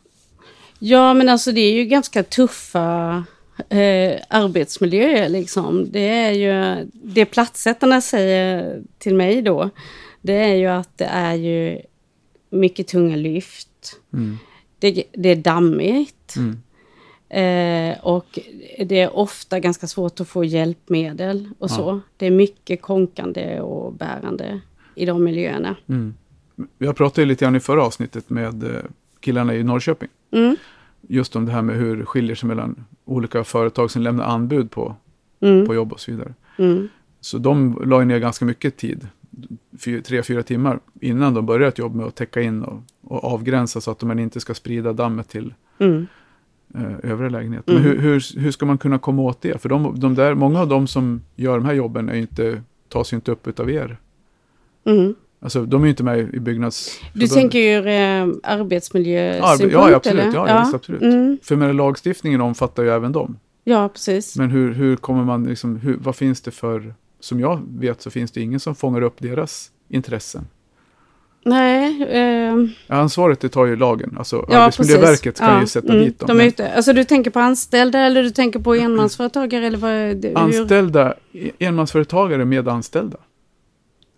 Ja, men alltså det är ju ganska tuffa eh, arbetsmiljöer liksom. Det är ju, det platsättarna säger till mig då, det är ju att det är ju mycket tunga lyft. Mm. Det, det är dammigt. Mm. Eh, och det är ofta ganska svårt att få hjälpmedel och så. Det är mycket konkande och bärande i de miljöerna. Mm. Jag pratade lite grann i förra avsnittet med eh, killarna i Norrköping. Mm, Just om det här med hur det skiljer sig mellan olika företag som lämnar anbud på, mm, på jobb och så vidare. mm, Så de la ner ganska mycket tid, fy- tre, fyra timmar, innan de började ett jobb med att täcka in och, och avgränsa så att de inte ska sprida dammet till mm. eh, övriga lägenheter. Mm. Men hur, hur, hur ska man kunna komma åt det? För de, de där, många av de som gör de här jobben är inte, tas ju inte upp utav er. Alltså de är ju inte med i byggnads... Du tänker ju eh, arbetsmiljösynpunkt? Ja, ja, absolut. eller? Ja, ja, visst, absolut. Mm, För med lagstiftningen omfattar ju även dem. ja, precis. Men hur, hur kommer man liksom, hur, vad finns det för, som jag vet så finns det ingen som fångar upp deras intressen. Nej, eh, Ansvaret det tar ju lagen, alltså ja, Arbetsmiljöverket precis. ska ja, ju sätta mm, dit dem. De är Men ute. Alltså du tänker på anställda eller du tänker på enmansföretagare eller vad? det- Hur? anställda, enmansföretagare med anställda.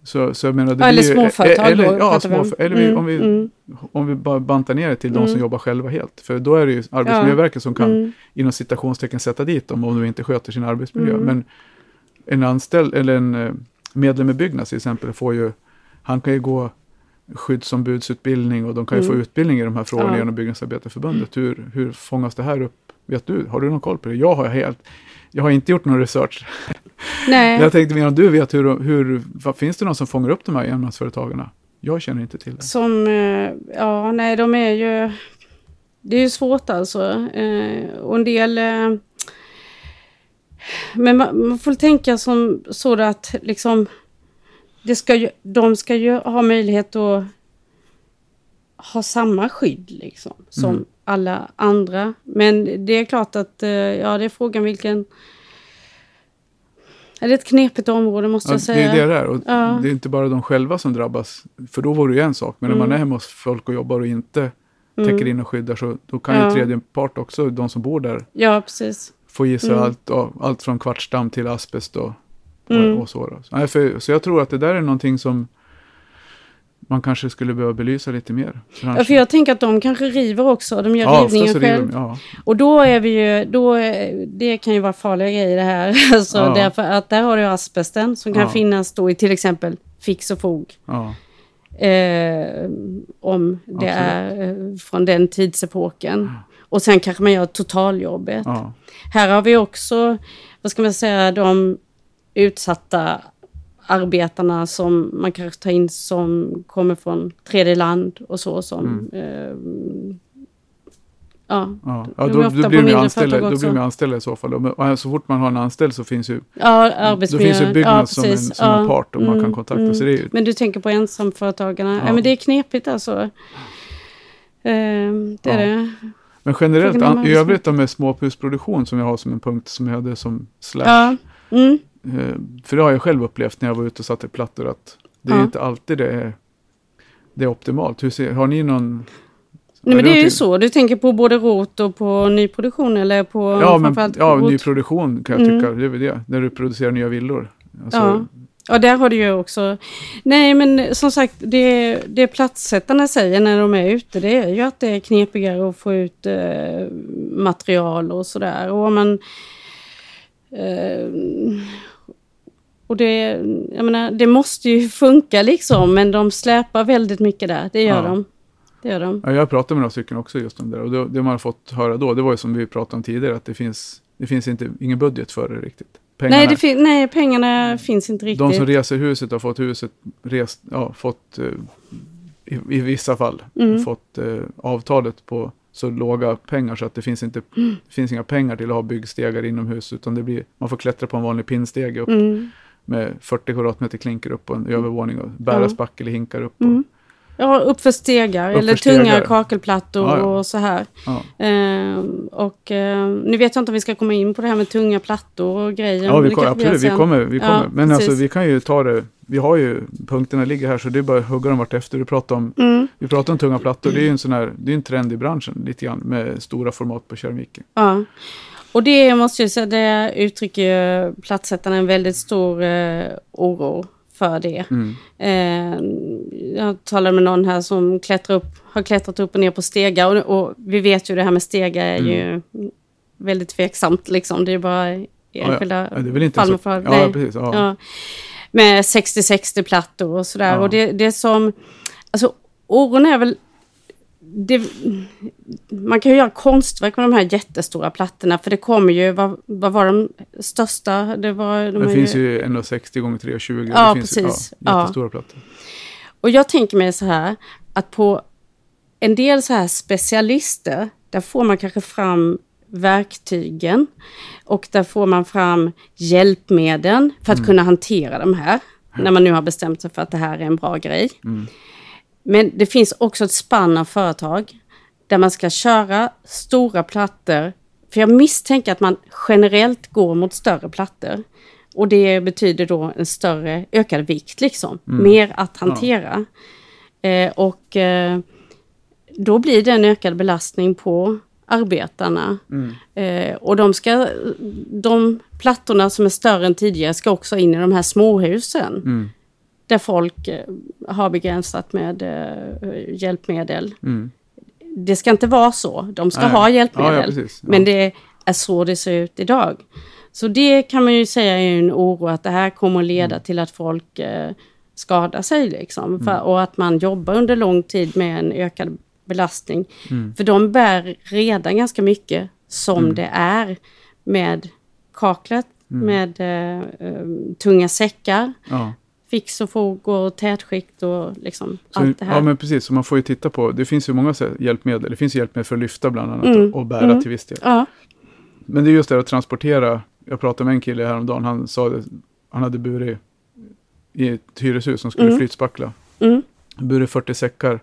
Så, så jag menar, det eller småföretag eller, då, ja, pratar vi om. småfö- eller vi, Mm, om, vi, mm, om vi bara bantar ner det till de som Mm. jobbar själva helt. För då är det ju Arbetsmiljöverket som kan mm, inom citationstecken sätta dit dem om de inte sköter sin arbetsmiljö. Mm. Men en anställd eller en eh, medlem i Byggnads till exempel får ju, han kan ju gå skyddsombudsutbildning och de kan ju få Mm. utbildning i de här frågorna Ja. genom Byggnadsarbetareförbundet. Hur, hur fångas det här upp? Vet du? Har du någon koll på det? Jag har helt, jag har inte gjort någon research. Nej, Jag tänkte mer om du vet hur, hur vad, finns det någon som fångar upp de här enmansföretagarna? Jag känner inte till det. som, eh, ja, nej, de är ju, det är ju svårt alltså. Eh, och en del, eh, men man, man får tänka som så att liksom, det ska ju, de ska ju ha möjlighet att ha samma skydd liksom, som Mm. alla andra. Men det är klart att, eh, ja, det är frågan vilken, det är ett knepigt område måste Ja, jag det säga. är det där. Och Ja. Det är inte bara de själva som drabbas. För då vore det ju en sak. Men när Mm. man är hemma hos folk och jobbar och inte Mm. täcker in och skyddar så då kan ju Ja. tredje part också, de som bor där, Ja, precis. få i sig Mm. allt, allt från kvartsdamm till asbest och, Mm. och, och så. Så, nej, för, så jag tror att det där är någonting som man kanske skulle behöva belysa lite mer. Ja, för jag tänker att de kanske river också. De gör ja, rivningen själv. de, ja. Och då är vi ju, då, det kan ju vara farliga grejer det här. Alltså, Ja. Därför att där har du asbesten som kan finnas då i till exempel fix och fog. Eh, om det Absolut. är eh, från den tidsepoken. Och sen kanske man gör totaljobbet. Här har vi också, vad ska man säga, de utsatta arbetarna som man kanske tar in som kommer från tredje land och så som... Eh, ja, Ja, ja då, då, blir mindre anställda, då blir ju anställda i så fall. Och, så fort man har en anställd så finns ju, ja då finns ju Byggnads ja, som, en, som en Ja, part och man kan mm, kontakta. mm. Så det Men du tänker på ensamföretagarna. Ja. Men det är knepigt alltså. Eh, det är det. Men generellt, an, i övrigt med småhusproduktion som jag har som en punkt som jag hade som slash. Mm. Eh, för det har jag själv upplevt när jag var ute och satte plattor att det är Ja. inte alltid det är, det är optimalt. Hur ser, har ni någon Nej, men det är ju så. Du tänker på både rot och på nyproduktion eller på Ja, men framförallt ja, rot? ny produktion kan jag Mm. tycka. Det är väl det. När du producerar nya villor. Alltså, Ja. Ja, där har du ju också... Nej, men som sagt, det, det platssättarna säger när de är ute, det är ju att det är knepigare att få ut eh, material och sådär. Och om man... Eh, och det, jag menar, det måste ju funka liksom, men de släpar väldigt mycket där. Det gör Ja. de. Det gör de. Ja, jag pratade med några stycken också just om det. Och det, det man har fått höra då, det var ju som vi pratade om tidigare, att det finns, det finns inte, ingen budget för det riktigt. Pengarna, Nej, fin- nej, pengarna finns inte riktigt. de som reser huset har fått huset rest, ja, fått eh, i, i vissa fall Mm. fått eh, avtalet på så låga pengar så att det finns, inte, Mm. finns inga pengar till att ha byggstegar inomhus utan det blir, man får klättra på en vanlig pinnstege upp Mm. Med 40 kvadratmeter klinker upp på en övervåning och bära spackel i hinkar upp. Och, Mm. Ja, uppför stegar Uppför eller stegar. tunga kakelplattor Ja, ja. och så här. ja. Ehm, och ehm, nu vet jag inte om vi ska komma in på det här med tunga plattor och grejer. Ja, vi kom, absolut, vi kommer. Vi kommer. Men alltså, precis. vi kan ju ta det, vi har ju, punkterna ligger här så det är bara att hugga dem vartefter. Du pratar om, Mm, vi pratar om tunga plattor, det är ju en sån här, det är en trend i branschen lite grann med stora format på keramiken. ja. Och det måste jag säga, det uttrycker ju platssättarna en väldigt stor eh, oro för det. Mm. Eh, jag talade med någon här som klättrar upp, har klättrat upp och ner på stegar. Och, och vi vet ju det här med stegar är ju väldigt tveksamt. Liksom. Det är bara enskilda Mm. Ja, det är väl inte fall ja, precis. Ja. Ja. Med 60-60-plattor och sådär. Ja. Och det, det som... Alltså, oron är väl... Det, man kan ju göra konstverk med de här jättestora plattorna. För det kommer ju... Vad, vad var de största? Det, var, de Det finns ju 1,60 gånger 3,20. Ja, det finns, precis. Ja, Ja. jättestora plattor. Och jag tänker mig så här att på en del så här specialister, där får man kanske fram verktygen och där får man fram hjälpmedel för att kunna hantera de här. När man nu har bestämt sig för att det här är en bra grej. Men det finns också ett spann av företag där man ska köra stora plattor. För jag misstänker att man generellt går mot större plattor. Och det betyder då en större, ökad vikt liksom. Mer att hantera. Eh, och eh, då blir det en ökad belastning på arbetarna. Eh, och de, ska, de plattorna som är större än tidigare ska också in i de här småhusen. Mm. Där folk eh, har begränsat med eh, hjälpmedel. Mm. Det ska inte vara så. De ska Nej. ha Ja, hjälpmedel. ja, precis. Ja. Men det är så det ser ut idag. Så det kan man ju säga är en oro att det här kommer att leda Mm. till att folk eh, skadar sig. Liksom, för, och att man jobbar under lång tid med en ökad belastning. Mm. För de bär redan ganska mycket som det är med kaklet, Mm. med eh, eh, tunga säckar, Ja. Fix och fog och tätskikt och liksom Så, allt det här. ja, men precis. Så man får ju titta på, det finns ju många hjälpmedel. Det finns hjälpmedel för att lyfta bland annat Mm. och bära Mm. till viss del. Ja, Men det är just det att transportera. Jag pratade med en kille häromdagen. Han sa det. Han hade burit i ett hyreshus som skulle Mm. flytspackla. mm, Burit 40 säckar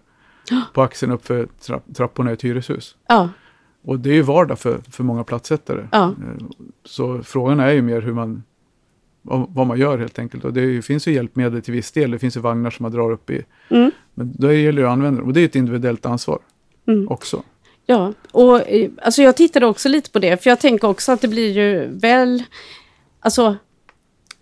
på axeln upp för trapp, trapporna i ett hyreshus. ja, Och det är ju vardag för, för många platssättare. ja, Eh, Så frågan är ju mer hur man, vad, man gör helt enkelt. Och det finns ju hjälpmedel till viss del. Det finns ju vagnar som man drar upp i. mm, Men då gäller det att använda dem. Och det är ett individuellt ansvar mm. också. Ja, och eh, alltså jag tittade också lite på det, för jag tänker också att det blir ju väl... Alltså,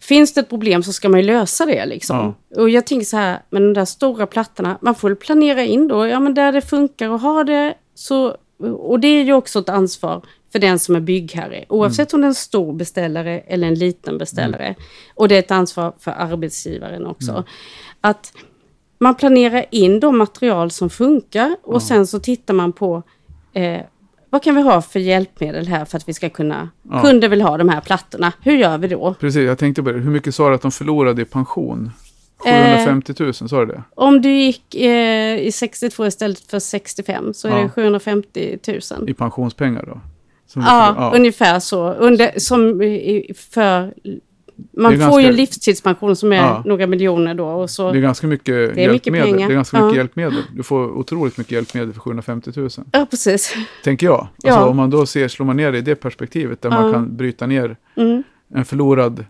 finns det ett problem så ska man ju lösa det liksom. Och jag tänker så här, med de där stora plattorna, man får planera in då, ja men där det funkar att ha det, så... Och det är ju också ett ansvar för den som är byggherre, oavsett om det är en stor beställare eller en liten beställare. Och det är ett ansvar för arbetsgivaren också. Att man planerar in de material som funkar och sen så tittar man på eh, vad kan vi ha för hjälpmedel här för att vi ska kunna... Ja. Kunder vill ha de här plattorna. Hur gör vi då? Precis, jag tänkte på det. Hur mycket sa du att de förlorade i pension? Eh. 750 000, sa du det? Om du gick eh, i 62 istället för 65 så är Ja. det 750 000. I pensionspengar då? Ja, ungefär så. Under, som för... Man får ganska- ju en livstidspension som är Ja. några miljoner då. Och så, Det är ganska mycket Det är mycket hjälpmedel. pengar. Det är ganska mycket Ja. hjälpmedel. Du får otroligt mycket hjälpmedel för 750 000. Ja, precis. Tänker jag. Alltså Ja. om man då ser, slår man ner det i det perspektivet där man kan bryta ner Mm. en förlorad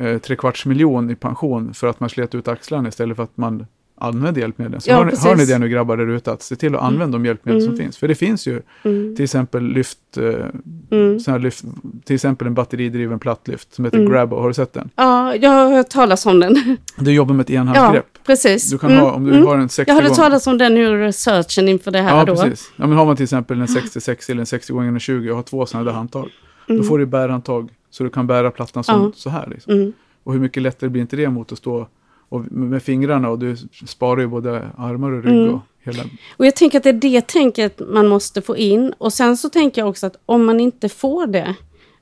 eh, trekvarts miljon i pension för att man slet ut axlarna istället för att man använd hjälpmedlen. Så Ja, hör, hör ni det nu grabbar där ute, att se till att använda de hjälpmedel som Mm. finns. För det finns ju Mm. till exempel lyft, eh, Mm. lyft, till exempel en batteridriven plattlyft som heter Mm. Grabbo. Har du sett den? Ja, jag har hört talas om den. Du jobbar med ett Ja, enhandsgrepp. precis. Du kan Mm, ha, om du mm. har en 60 Jag hade gång- talat om den i researchen inför det här Ja, då. precis. Ja, men har man till exempel en 66 eller en 60 gånger en 20 och har två sådana där handtag. Då Mm. får du bärhandtag så du kan bära plattan som, Ja. så här. Liksom. Mm. Och hur mycket lättare blir inte det mot att stå och med fingrarna och du sparar ju både armar och rygg Mm. och hela... Och jag tänker att det är det tänket man måste få in. Och sen så tänker jag också att om man inte får det,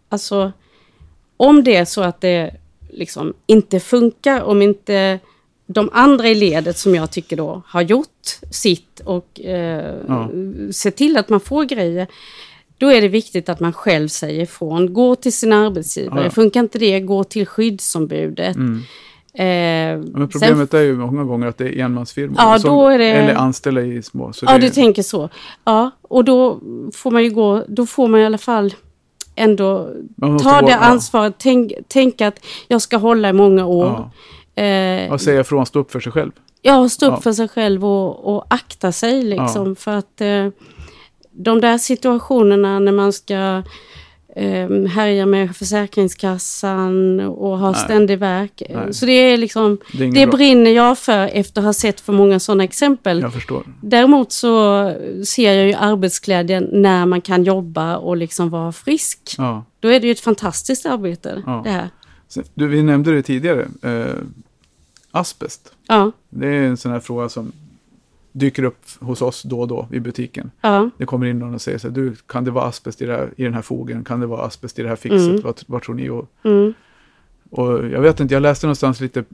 alltså om det är så att det liksom inte funkar, om inte de andra i ledet som jag tycker då har gjort sitt och eh, Ja. se till att man får grejer, då är det viktigt att man själv säger ifrån. Gå till sin arbetsgivare. Ja. Funkar inte det, gå till skyddsombudet. Mm. Eh, Men problemet är ju många gånger att det är enmansfirmor. Ja, som, det- Eller anställda i små. Så Ja, du tänker så. Ja, och då får man ju gå, då får man i alla fall ändå ta det ja. ansvaret. Tänk, tänk att jag ska hålla i många år. Ja. Eh, Och säga ifrån, stå upp för sig själv. ja, stå upp Ja. för sig själv och, och akta sig liksom. För att eh, de där situationerna när man ska eh, härja med Försäkringskassan och ha Nej. ständig verk. Nej. Så det är liksom, Det är det brinner jag för efter att ha sett för många sådana exempel. Jag förstår. Däremot så ser jag ju arbetsglädjen när man kan jobba och liksom vara frisk. Ja. Då är det ju ett fantastiskt arbete Ja. det här. Du, vi nämnde det tidigare. Eh, asbest. Ja, Det är en sån här fråga som dyker upp hos oss då och då i butiken. ja, Det kommer in någon och säger så här, du, kan det vara asbest i, det här, i den här fogen? Kan det vara asbest i det här fixet? Mm. Vad, vad tror ni? Och, mm, och jag vet inte, jag läste någonstans lite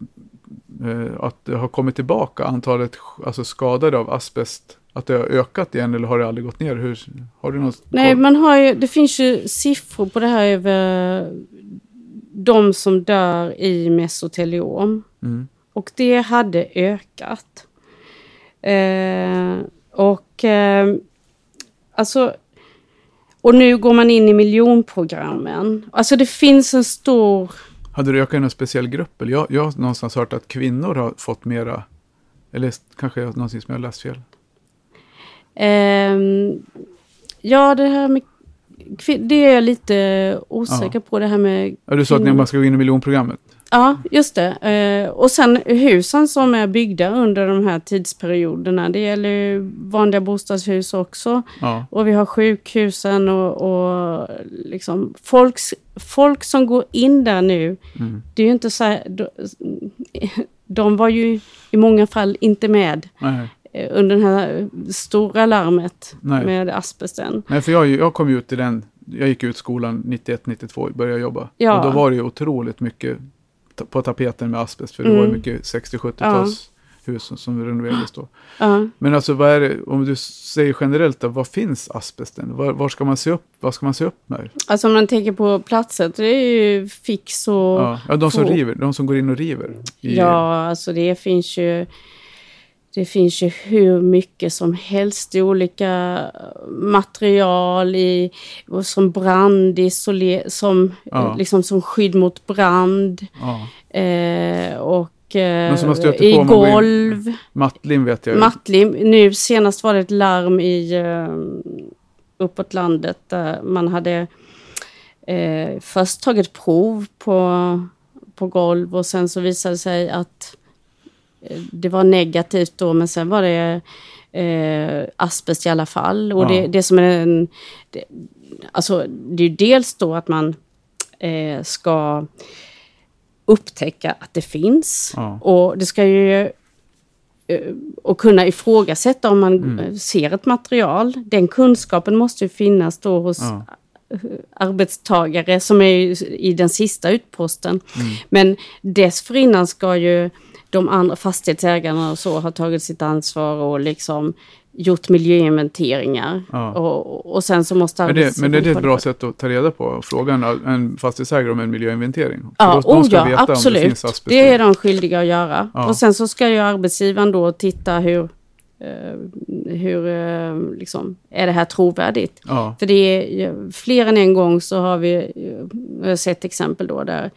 eh, att det har kommit tillbaka antalet alltså skadade av asbest. Att det har ökat igen eller har det aldrig gått ner? Hur, har du någon Nej, koll? man har ju, det finns ju siffror på det här över de som dör i mesoteliom. Mm. Och det hade ökat. Eh, och eh, alltså... Och nu går man in i miljonprogrammen. Alltså det finns en stor... Hade det ökat i någon speciell grupp? Eller jag, jag har någonstans hört att kvinnor har fått mera, eller kanske jag- någonting som jag har läst fel. ehm, ja, det här med... Det är jag lite osäker på, det här med... Ja, du sa att man ska gå in i miljonprogrammet. Ja, just det. Eh, och sen husen som är byggda under de här tidsperioderna. Det gäller ju vanliga bostadshus också. Ja, Och vi har sjukhusen och, och liksom folks, folk som går in där nu. mm. Det är ju inte så här, de, de var ju i många fall inte med nej. eh, under det här stora larmet Nej. med asbesten. nej, för jag, jag kom ut i den, jag gick ut skolan 91-92, började jobba. Ja. Och då var det ju otroligt mycket på tapeten med asbest, för det Mm. var ju mycket 60-70-tals hus som- som renoverades då. Ja. Men alltså vad är det, om du säger generellt då, vad finns asbesten? Var, var ska man se upp, vad ska man se upp med? Alltså om man tänker på platser, det är ju fix och... Ja, ja de som få- river, de som går in och river. I, Ja, alltså det finns ju... Det finns ju hur mycket som helst i olika material, i, som brandisoler, som, Ja. eh, liksom som skydd mot brand. ja. Eh, och eh, Men som man stöter i på golv, Mattlim vet jag mattlim. Nu senast var det ett larm i eh, uppåt landet där man hade eh, först tagit prov på, på golv och sen så visade det sig att eh, det var negativt då men sen var det eh, asbest i alla fall. Och Ja. det, det som är en... Det, alltså det är dels då att man eh, ska upptäcka att det finns. Ja. Och det ska ju eh, och kunna ifrågasätta om man Mm. eh, ser ett material. Den kunskapen måste ju finnas då hos Ja. arbetstagare som är i den sista utposten. Mm. Men dessförinnan ska ju de andra fastighetsägarna och så ha tagit sitt ansvar och liksom gjort miljöinventeringar. Ja. Och, och sen så måste Men det, men det är ett bra sätt att ta reda på och fråga en, fastighetsägare om en miljöinventering. För Ja, då- de oh ja det absolut. asbest. Det är de skyldiga att göra. Ja. Och sen så ska ju arbetsgivaren då titta hur, eh, hur eh, liksom, är det här trovärdigt? Ja, För det är fler än en gång så har vi eh, sett exempel då där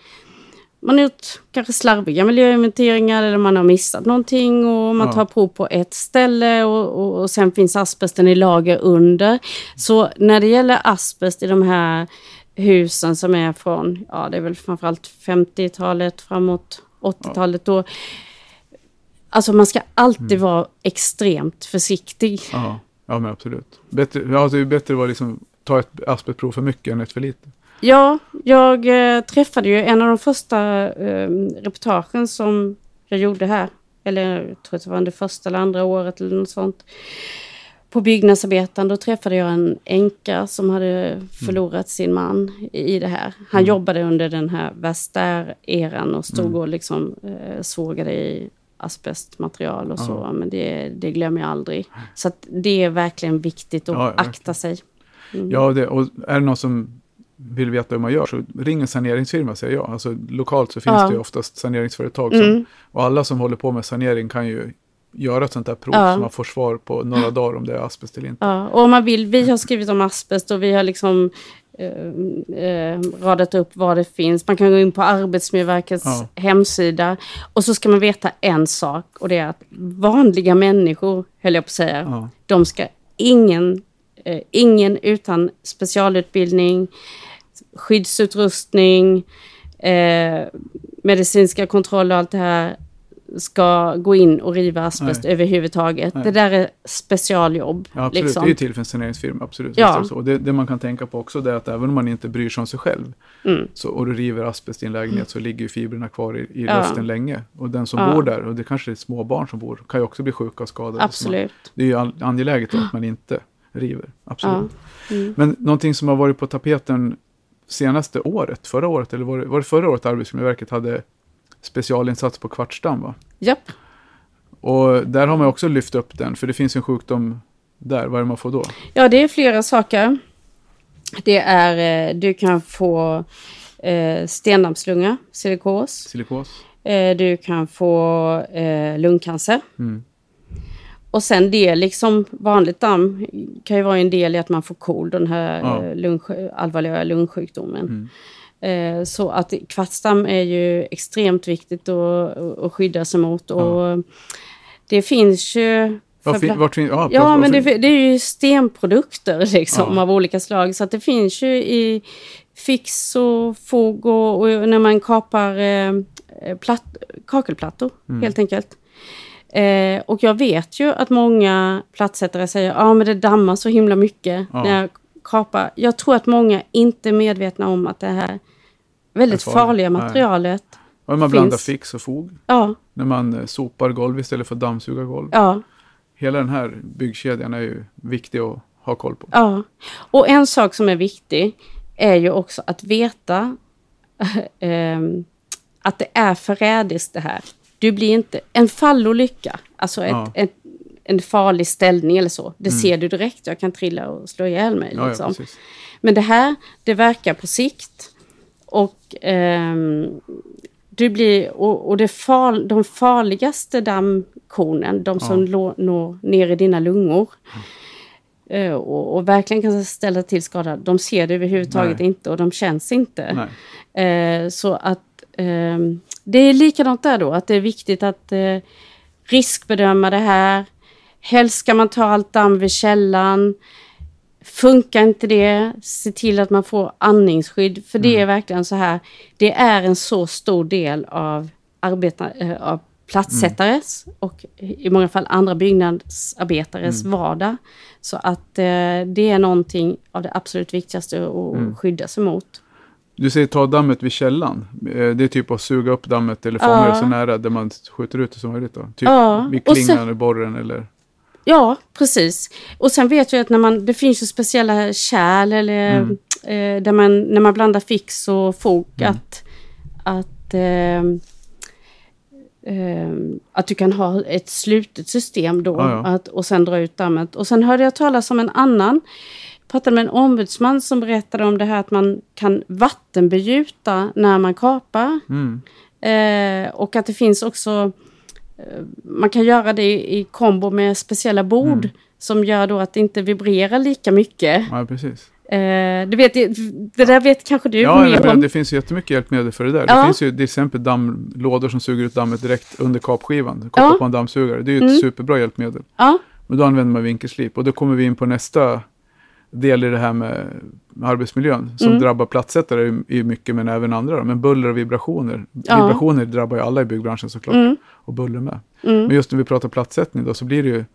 man har gjort kanske slarviga miljöinventeringar eller man har missat någonting och man tar prov på ett ställe och, och, och sen finns asbesten i lager under. Så när det gäller asbest i de här husen som är från, ja det är väl framförallt 50-talet framåt 80-talet då. Alltså man ska alltid Mm. vara extremt försiktig. Ja, ja men absolut. Bättre, ja, det är bättre att liksom, ta ett asbestprov för mycket än ett för lite. Ja, jag eh, träffade ju en av de första eh, reportagen som jag gjorde här. Eller jag tror att det var det första eller andra året eller något sånt. På Byggnadsarbetaren, då träffade jag en änka som hade förlorat sin man i det här. Han jobbade under den här Vestair-eran och stod och liksom eh, sågade i asbestmaterial och så. Ja. Men det, det glömmer jag aldrig. Så det är verkligen viktigt att Ja, verkligen. akta sig. Mm. Ja, det, och är det någon som vill veta hur man gör så ring en saneringsfirma säger jag. Alltså lokalt så finns Ja. det ju oftast saneringsföretag. Som, Mm. Och alla som håller på med sanering kan ju göra ett sånt här prov Ja. så man får svar på några dagar om det är asbest eller inte. Ja, och om man vill, vi har skrivit om asbest och vi har liksom eh, eh, radat upp vad det finns. Man kan gå in på Arbetsmiljöverkets Ja. hemsida och så ska man veta en sak och det är att vanliga människor, höll jag på att säga, Ja. de ska ingen, eh, ingen utan specialutbildning, skyddsutrustning, eh, medicinska kontroller och allt det här ska gå in och riva asbest Nej. överhuvudtaget. Nej. Det där är specialjobb. Ja, absolut. liksom. Det är ju till för en saneringsfirma, absolut. Ja. Så. Och det, det man kan tänka på också är att även om man inte bryr sig om sig själv Mm. så, och du river asbest i en lägenhet så ligger ju fibrerna kvar i, i Ja. luften länge. Och den som Ja. bor där, och det kanske är små barn som bor, kan ju också bli sjuka och skadade. Så man, Absolut. det är ju an- angeläget att man inte river. Absolut. Mm. Men någonting som har varit på tapeten senaste året, förra året, eller var det, var det förra året Arbetsmiljöverket hade specialinsats på kvartsdamm va? Japp. Och där har man också lyft upp den, för det finns en sjukdom där. Vad är det man får då? Ja, det är flera saker. Det är, eh, du kan få eh, stendammslunga, silikos. Silikos? Eh, du kan få eh, lungcancer. Mm. Och sen det, liksom vanligt damm kan ju vara en del i att man får KOL, den här Ja. eh, lung, allvarliga lungsjukdomen. Mm. Eh, så att kvartsdamm är ju extremt viktigt att, att skydda sig mot. Och det finns ju... Var för fin, bla- vart fin, ja, Ja, varför- men det, det är ju stenprodukter liksom, Ja. av olika slag. Så att det finns ju i fix och fog och, och när man kapar eh, platt, kakelplattor, Mm. helt enkelt. Eh, och jag vet ju att många plattsättare säger ja men det dammar så himla mycket Ja. när jag kapar. Jag tror att många inte är medvetna om att det här väldigt Det farliga Nej. materialet, Och när man finns- blandar fix och fog. ja, När man eh, sopar golv istället för att dammsuga golv. ja, Hela den här byggkedjan är ju viktig att ha koll på. Ja, och en sak som är viktig är ju också att veta ehm, att det är förrädiskt det här. Du blir inte, en fallolycka, alltså ett, Ja. Mm. ett, en farlig ställning eller så, det ser du direkt. Jag kan trilla och slå ihjäl mig. Ja, ja, Liksom. precis. Men det här, det verkar på sikt. Och, ehm, du blir, och, och det far, de farligaste dammkornen, de som lå- når ner i dina lungor eh, och, och verkligen kan ställa till skada, de ser du överhuvudtaget Nej. inte och de känns inte. Eh, så att ehm, det är likadant där då, att det är viktigt att eh, riskbedöma det här. Helst ska man ta allt damm vid källan. Funkar inte det, se till att man får andningsskydd. För det är verkligen så här, det är en så stor del av, arbeta, eh, av platssättares och i många fall andra byggnadsarbetares vardag. Så att eh, det är någonting av det absolut viktigaste att skydda sig mot. Du säger ta dammet vid källan. Eh, Det är typ att suga upp dammet eller fånga Ja. det så nära där man skjuter ut det som möjligt. Då. Typ Ja, vid klingan eller borren eller... Ja, precis. Och sen vet jag att när man, det finns ju speciella kärl eller, Mm. eh, där man, när man blandar fix och fog, Mm. att, att, eh, eh, att du kan ha ett slutet system då Ja, ja. Att, och sen dra ut dammet. Och sen hörde jag talas om en annan, pratade med en ombudsman som berättade om det här att man kan vattenbegjuta när man kapar. Mm. Eh, och att det finns också, eh, man kan göra det i, i kombo med speciella bord Mm. som gör då att det inte vibrerar lika mycket Ja, precis. Eh, du vet, det, där vet kanske du Ja, mer om. det finns ju jättemycket hjälpmedel för det där. Ja. Det finns ju till exempel damm, lådor som suger ut dammet direkt under kapskivan. Kopplar Ja. på en dammsugare. Det är ju ett Mm. superbra hjälpmedel. Ja, Men då använder man vinkelslip. Och då kommer vi in på nästa del i det här med, arbetsmiljön. Som Mm. drabbar plattsättare i, i mycket, men även andra. Då. Men buller och vibrationer. Ja. Vibrationer drabbar ju alla i byggbranschen såklart. mm, Och buller med. mm. Men just när vi pratar plattsättning då så blir det ju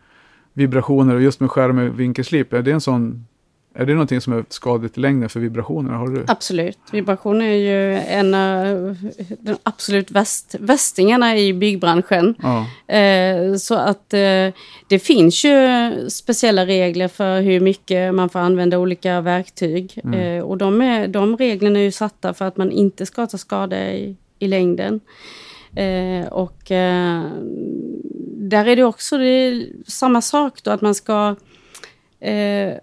vibrationer och just med skärm med vinkelslip. Är det en sån, är det någonting som är skadligt i längden för vibrationerna? Har du? Absolut. Vibration är ju en av de absolut väst, västingarna i byggbranschen. Ja, Eh, så att eh, det finns ju speciella regler för hur mycket man får använda olika verktyg. Mm. Eh, och de, är, de reglerna är ju satta för att man inte ska ta skada i, i längden. Eh, och eh, där är det också det är samma sak då, att man ska eh,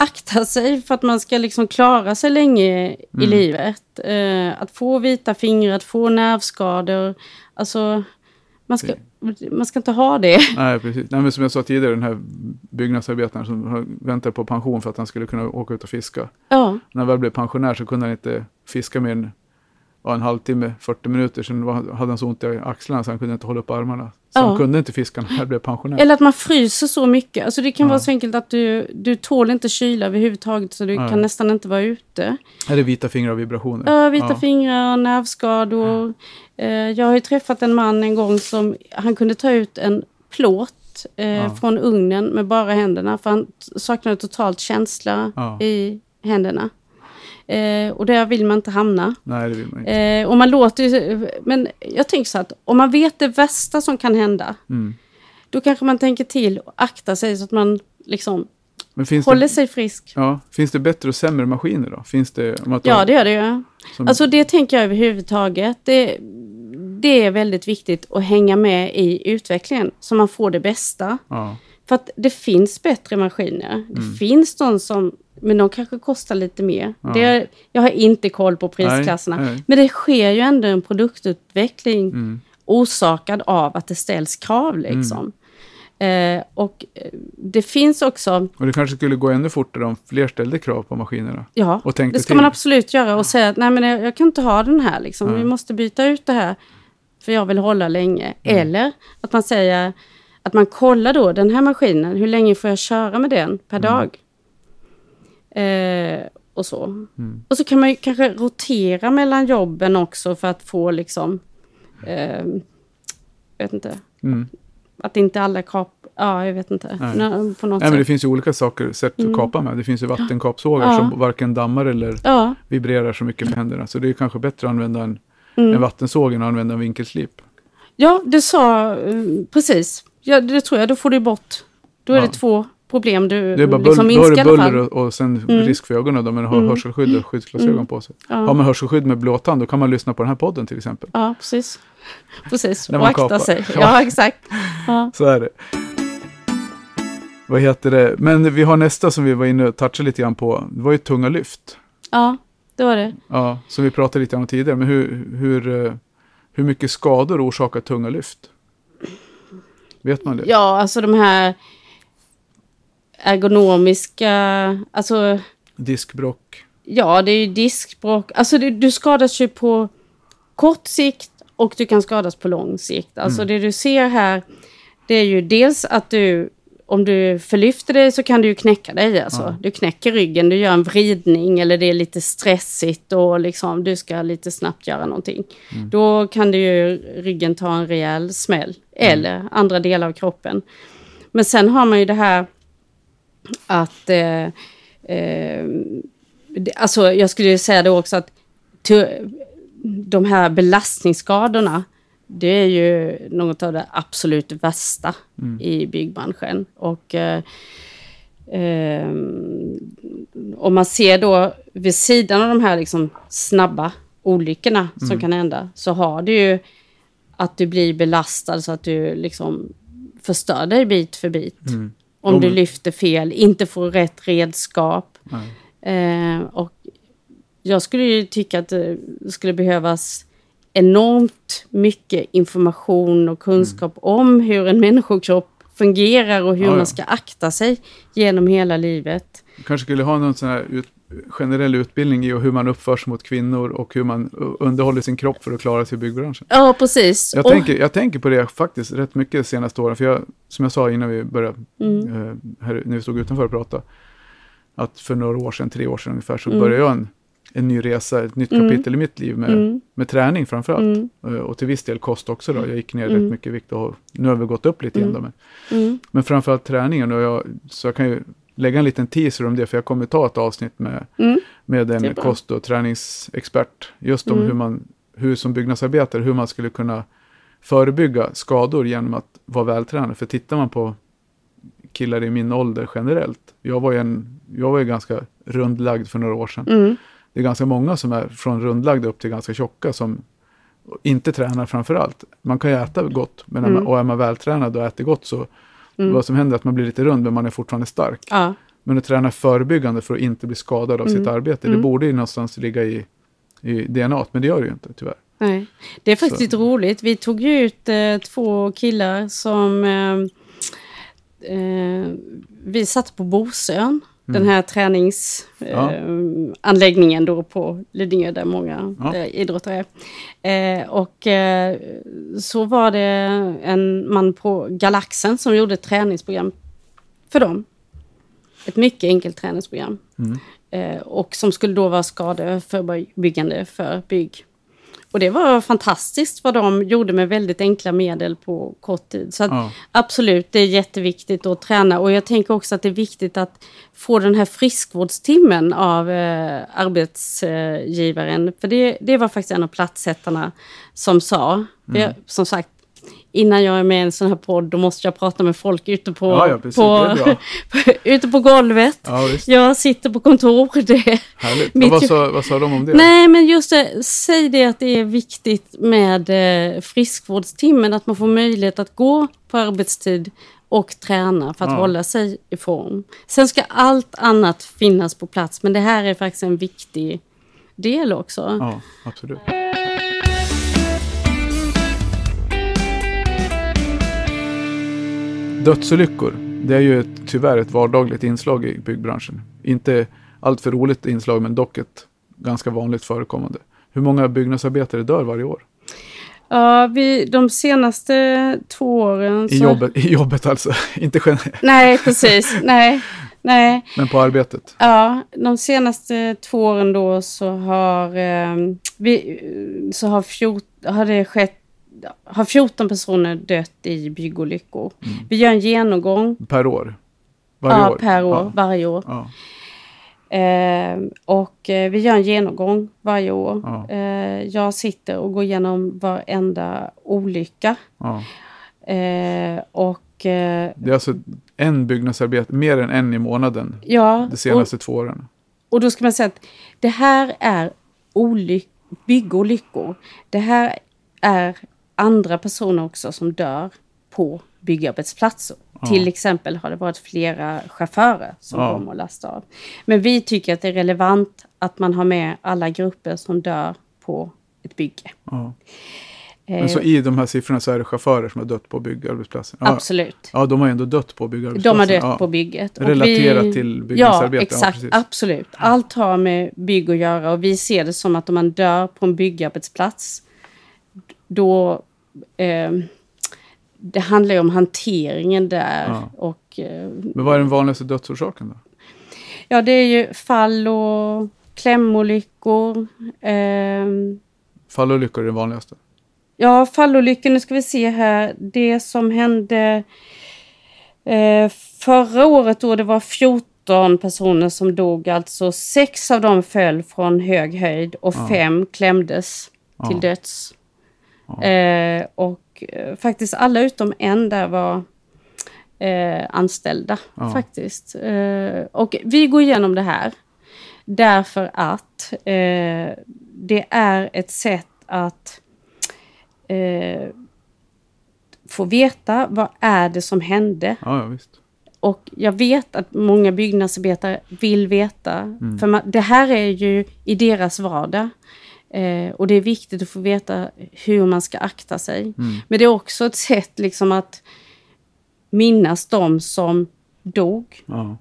akta sig för att man ska liksom klara sig länge i Mm. livet. Eh, att få vita fingrar, att få nervskador. Alltså, man ska, man ska inte ha det. nej precis. Nej, men som jag sa tidigare, den här byggnadsarbetaren som väntar på pension för att han skulle kunna åka ut och fiska. Ja, När han väl blev pensionär så kunde han inte fiska mer än ja, en halvtimme, 40 minuter. Sen hade han så ont i axlarna så han kunde inte hålla upp armarna. Så Ja. kunde inte fiska när han blev pensionär. eller att man fryser så mycket. Alltså det kan Ja. vara så enkelt att du, du tål inte kyla överhuvudtaget så du Nej. kan nästan inte vara ute. Eller vita fingrar och vibrationer. Ja, vita Ja. fingrar, nervskador. Eh, jag har ju träffat en man en gång som han kunde ta ut en plåt eh, Ja. från ugnen med bara händerna för han saknade totalt känsla Ja. i händerna. Eh, och där vill man inte hamna. Nej, det vill man inte. Eh, och man låter ju, men jag tänker så att om man vet det värsta som kan hända, Mm. då kanske man tänker till och aktar sig så att man liksom håller det, sig frisk. ja, finns det bättre och sämre maskiner då? Finns det? Om att Ja, det gör det ju. som, Alltså det tänker jag överhuvudtaget. Det, det är väldigt viktigt att hänga med i utvecklingen så man får det bästa. ja, För att det finns bättre maskiner. Det finns de som, men de kanske kostar lite mer. Mm. Ja. Det, jag har inte koll på prisklasserna. Nej, nej. Men det sker ju ändå en produktutveckling mm, orsakad av att det ställs krav liksom. Eh, och eh, det finns också, och det kanske skulle gå ännu fortare om fler ställde krav på maskinerna. ja, Och det ska till. man absolut göra och säga att nej men jag, jag kan inte ha den här liksom. Nej. Vi måste byta ut det här för jag vill hålla länge. Mm. Eller att man säger att man kollar då den här maskinen, hur länge får jag köra med den per Mm. dag? Eh, och så. Mm. Och så kan man ju kanske rotera mellan jobben också för att få liksom, eh, vet inte, Mm. att inte alla kap... Ja, jag vet inte. Nej. Nå- på något Nej, men det sätt. finns ju olika saker, sätt att kapa med. Det finns ju vattenkapsågar Ja. som varken dammar eller Ja, vibrerar så mycket med händerna. Så det är kanske bättre att använda en, Mm. en vattensåg än att använda en vinkelslip. ja, det sa... eh, precis. Ja, det tror jag. Då får du bort... Då är Ja. det två problem du Det är bara bull, liksom då minskar är det buller och, och sen Mm. risk för ögonen då, men har Mm. hörselskydd och skyddsglasögon Mm. på sig. Ja. Har man hörselskydd med blåtand då kan man lyssna på den här podden till exempel. Ja, precis. Precis, och akta kapar. sig. Ja. Ja, exakt. Ja. Så är det. Vad heter det? Men vi har nästa som vi var inne och touchade lite grann på. Det var ju tunga lyft. ja, det var det. Ja, som vi pratade lite om tidigare. Men hur, hur, eh, hur mycket skador orsakar tunga lyft? Vet man det? Ja, alltså de här ergonomiska... Alltså, Diskbrock. ja, det är ju diskbråck. Alltså, det, du skadas ju på kort sikt och du kan skadas på lång sikt. Alltså, det du ser här, det är ju dels att du... Om du förlyfter dig så kan du ju knäcka dig. Alltså. Ja. Du knäcker ryggen, du gör en vridning eller det är lite stressigt och liksom, du ska lite snabbt göra någonting. Då kan du ju ryggen ta en rejäl smäll. Eller andra delar av kroppen. Men sen har man ju det här att... Eh, eh, alltså jag skulle säga det också att de här belastningsskadorna, det är ju något av det absolut värsta i byggbranschen. Och eh, eh, om man ser då vid sidan av de här liksom snabba olyckorna som kan hända, så har du ju att du blir belastad så att du liksom förstör dig bit för bit. Mm. Om du lyfter fel, inte får rätt redskap. Eh, och jag skulle ju tycka att det skulle behövas enormt mycket information och kunskap om hur en människokropp fungerar och hur Ja, ja. man ska akta sig genom hela livet. Kanske skulle ha någon sån här ut, generell utbildning i hur man uppför sig mot kvinnor och hur man underhåller sin kropp för att klara sig i byggbranschen. Ja, precis. Jag, Och- tänker, jag tänker på det faktiskt rätt mycket de senaste åren. För jag, som jag sa innan vi började, Mm. eh, här, när vi stod utanför och pratade, att för några år sedan, tre år sedan ungefär, så Mm. började jag en, en ny resa, ett nytt Mm. kapitel i mitt liv med, Mm. med träning framförallt. Mm. Eh, Och till viss del kost också då. Jag gick ner Mm. rätt mycket i vikt och nu har vi gått upp lite igen då. Men, Mm. men framförallt träningen. Och jag, så jag kan ju lägga en liten teaser om det, för jag kommer ta ett avsnitt med, Mm. med en bra. kost och träningsexpert. Just om Mm. hur man, hur som byggnadsarbetare, hur man skulle kunna förebygga skador genom att vara vältränad. För tittar man på killar i min ålder generellt, jag var ju, en, jag var ju ganska rundlagd för några år sedan. Mm. Det är ganska många som är från rundlagda upp till ganska tjocka som inte tränar framför allt. Man kan ju äta gott, men är man, Mm. och är man vältränad och äter gott så Mm. vad som händer är att man blir lite rund men man är fortfarande stark. Ja. Men att träna förebyggande för att inte bli skadad av sitt Mm. arbete, det Mm. borde ju någonstans ligga i, i DNA, men det gör det ju inte tyvärr. Nej. Det är faktiskt roligt. Vi tog ju ut eh, två killar som eh, eh, vi satte på Bosön. Den här träningsanläggningen Mm. Ja. eh, då på Lidingö där många Ja. eh, idrottare är. Eh, och så var det en man på Galaxen som gjorde ett träningsprogram för dem. Ett mycket enkelt träningsprogram. Mm. Och som skulle då vara skadeförebyggande för bygg. Och det var fantastiskt vad de gjorde med väldigt enkla medel på kort tid. Så Ja. absolut, det är jätteviktigt att träna. Och jag tänker också att det är viktigt att få den här friskvårdstimmen av eh, arbetsgivaren. För det, det var faktiskt en av platssättarna som sa, Mm. jag, som sagt, innan jag är med i en sån här podd, då måste jag prata med folk ute på, Ja, ja, precis. på, ute på golvet. Ja. Jag sitter på kontor. Det. Mitt vad, sa, vad sa de om det? Nej, men just det, säg det att det är viktigt med eh, friskvårdstimmen, att man får möjlighet att gå på arbetstid och träna för att hålla sig i form. Sen ska allt annat finnas på plats, men det här är faktiskt en viktig del också. Ja, absolut. Dödsolyckor, det är ju ett, tyvärr ett vardagligt inslag i byggbranschen. Inte allt för roligt inslag, men dock ett ganska vanligt förekommande. Hur många byggnadsarbetare dör varje år? Ja, vi, de senaste två åren... I, så- jobbet, I jobbet alltså, inte generellt, Nej, precis. nej, nej. men på arbetet. Ja, de senaste två åren då så har, eh, vi, så har, fjort, har det skett har 14 personer dött i byggolyckor. Vi gör en genomgång Per år? Varje ja, år? per år, Ja. varje år. Ja. Eh, och eh, vi gör en genomgång varje år. Ja. Eh, jag sitter och går igenom varenda olycka. Ja. Eh, och eh, Det är alltså en byggnadsarbete, mer än en i månaden ja, de senaste två åren. Och då ska man säga att det här är olyck- byggolyckor. Det här är andra personer också som dör på byggarbetsplatser. Till exempel har det varit flera chaufförer som Ja. kommer och lastar av. Men vi tycker att det är relevant att man har med alla grupper som dör på ett bygge. Ja. Eh, Men så i de här siffrorna så är det chaufförer som har dött på byggarbetsplatsen? Ja, Absolut. ja de har ändå dött på byggarbetsplatsen. De har dött ja. på bygget. Och Relaterat till byggnadsarbete, Ja, ja, exakt. precis. absolut. Allt har med bygg att göra och vi ser det som att om man dör på en byggarbetsplats då eh, det handlar ju om hanteringen där. Ja. Och, eh, Men vad är den vanligaste dödsorsaken då? ja, det är ju fall och klämolyckor. Eh, Fallolyckor är det vanligaste. Ja, fallolyckor, nu ska vi se här. Det som hände eh, förra året då det var 14 personer som dog, alltså sex av dem föll från hög höjd och Ja. fem klämdes till Ja. döds. Ja. Eh, och eh, faktiskt alla utom en där var eh, anställda Ja. faktiskt. Eh, och vi går igenom det här därför att eh, det är ett sätt att eh, få veta vad är det som hände. Ja. Och jag vet att många byggnadsarbetare vill veta. För man, det här är ju i deras vardag. Eh, och det är viktigt att få veta hur man ska akta sig. Men det är också ett sätt liksom att minnas de som dog. Ja.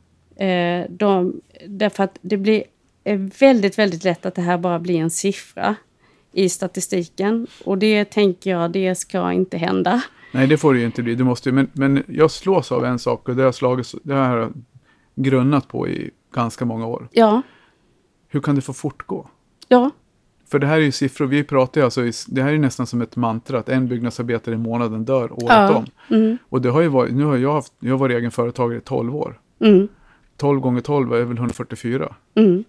Eh, de, därför att det blir är väldigt, väldigt lätt att det här bara blir en siffra i statistiken. Och det tänker jag, det ska inte hända. Nej, det får det ju inte bli. Det måste men, men jag slås av en sak och det har, slagit, det har jag grunnat på i ganska många år. Ja, Hur kan det få fortgå? ja, För det här är ju siffror, vi pratar ju alltså, i- det här är nästan som ett mantra att en byggnadsarbetare i månaden dör året Ja. om. mm, Och det har ju varit, nu har jag haft, jag har varit egen företagare i 12 år. mm, 12 gånger 12 är väl 144. mm.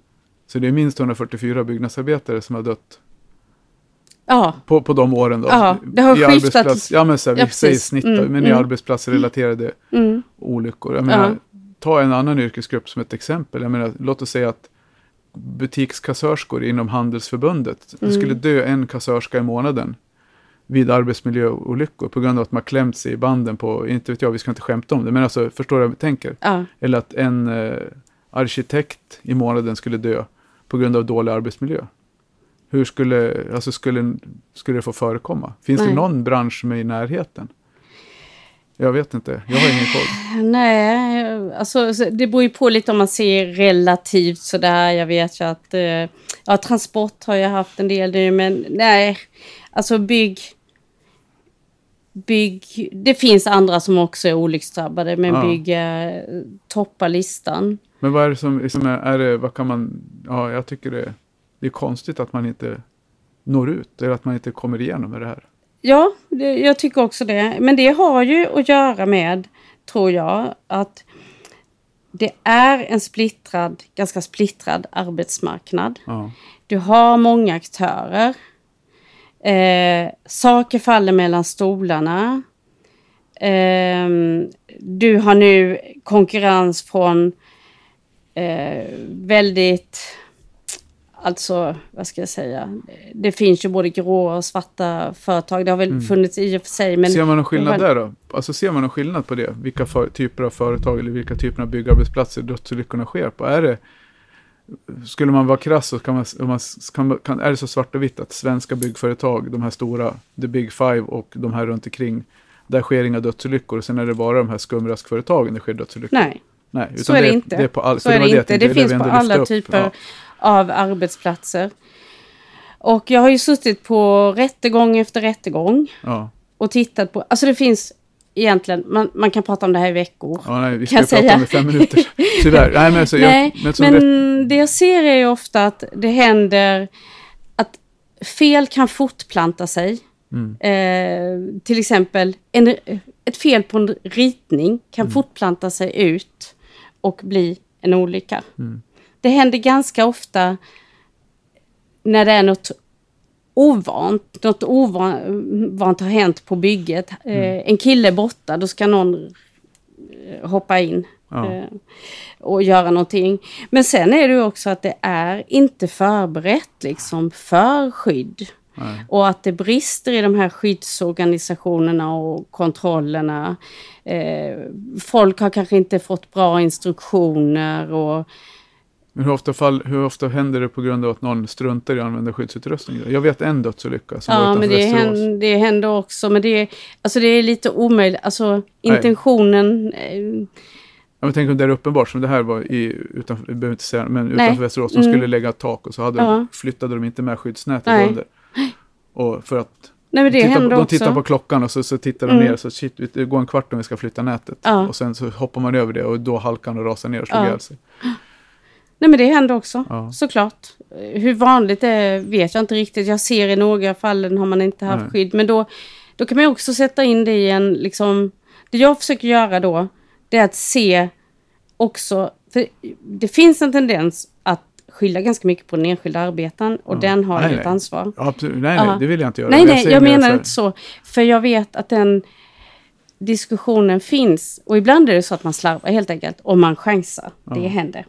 Så det är minst 1144 byggnadsarbetare som har dött Ja, på, på de åren då. Ja, det har I skiftat. Ja men så här, vi Ja, säger snitt, Mm, men i mm. arbetsplatsrelaterade mm, olyckor. Jag menar, Ja. ta en annan yrkesgrupp som ett exempel. Jag menar, låt oss säga att butikskassörskor inom Handelsförbundet, det skulle Mm. dö en kassörska i månaden vid arbetsmiljöolyckor på grund av att man klämt sig i banden på, inte vet jag, vi ska inte skämta om det, men alltså förstår du vad jag tänker? ja, Eller att en eh, arkitekt i månaden skulle dö på grund av dålig arbetsmiljö. Hur skulle, alltså skulle, skulle det få förekomma? Finns det Nej. någon bransch som är i närheten? Jag vet inte, jag har ingen koll. nej, alltså så det beror ju på lite om man ser relativt sådär. Jag vet ju att, eh, ja, transport har jag haft en del nu, men nej, alltså bygg, bygg, det finns andra som också är olycksdrabbade, men Ja. bygg eh, toppar listan. Men vad är det som liksom är, är det, vad kan man, ja jag tycker det, det är konstigt att man inte når ut, eller att man inte kommer igenom med det här. Ja, det, jag tycker också det. Men det har ju att göra med, tror jag, att det är en splittrad, ganska splittrad arbetsmarknad. Ja, Du har många aktörer. Eh, saker faller mellan stolarna. Ehm, du har nu konkurrens från eh, väldigt, alltså vad ska jag säga, det finns ju både grå och svarta företag. Det har väl funnits i och för sig. Men ser man någon skillnad där då? Alltså ser man någon skillnad på det? Vilka för, typer av företag eller vilka typer av byggarbetsplatser dödsolyckorna sker på? Är det, skulle man vara krass så kan man, man, kan, kan, är det så svart och vitt att svenska byggföretag, de här stora, the big five och de här runt omkring, där sker inga dödsolyckor och sen är det bara de här skumraskföretagen det sker dödsolyckor? Nej, Nej, så är det, är, inte. Det är på all, så var det jag inte. Det vi finns på alla typer Ja. Av arbetsplatser. Och jag har ju suttit på rättegång efter rättegång Ja. och tittat på, alltså det finns egentligen, man, man kan prata om det här i veckor. Ja, nej, vi Kan ska ju prata säga. om det i fem minuter. Tyvärr. Nej, men, alltså, Nej, jag, men, som men det jag ser är ju ofta att det händer att fel kan fortplanta sig. Mm. Eh, till exempel en, ett fel på en ritning kan Mm. fortplanta sig ut och bli en olycka. Mm. Det händer ganska ofta när det är något ovant, något ovant har hänt på bygget. Mm. Eh, en kille är borta, då ska någon eh, hoppa in Ja. eh, och göra någonting. Men sen är det också att det är inte förberett liksom för skydd. Nej. Och att det brister i de här skyddsorganisationerna och kontrollerna. Folk har kanske inte fått bra instruktioner och Men hur ofta, fall, hur ofta händer det på grund av att någon struntar i att använda skyddsutrustning? Jag vet en dödsolycka som var Ja, utanför men det Västerås. händer, det händer också. Men det är, alltså det är lite omöjligt. Alltså intentionen... Eh, Ja, men tänk om det är uppenbart, som det här var i, utanför, jag behöver inte säga, men Nej. utanför Västerås, de Mm. skulle lägga ett tak och så hade Ja. de, flyttade de inte med skyddsnätet Nej. under. Och för att nej, men det de, tittar på, händer de också. tittar på klockan och så, så tittar de Mm. ner, så shit, det går en kvart om vi ska flytta nätet. Ja. Och sen så hoppar man över det och då halkar och rasar ner och slår Ja. ihjäl sig. Nej, men det händer också. Ja. Såklart. Hur vanligt det är vet jag inte riktigt. Jag ser i några fallen har man inte haft Nej. skydd. Men då, då kan man också sätta in det i en, liksom... Det jag försöker göra då, det är att se också... För det finns en tendens att skylla ganska mycket på den enskilda arbetaren och Ja. den har Nej, ju nej. ett ansvar. Absolut. Nej, nej, det vill jag inte göra. Nej, nej, jag mer menar så inte så. För jag vet att den diskussionen finns. Och ibland är det så att man slarvar helt enkelt. Och man chansar. Det Ja. händer.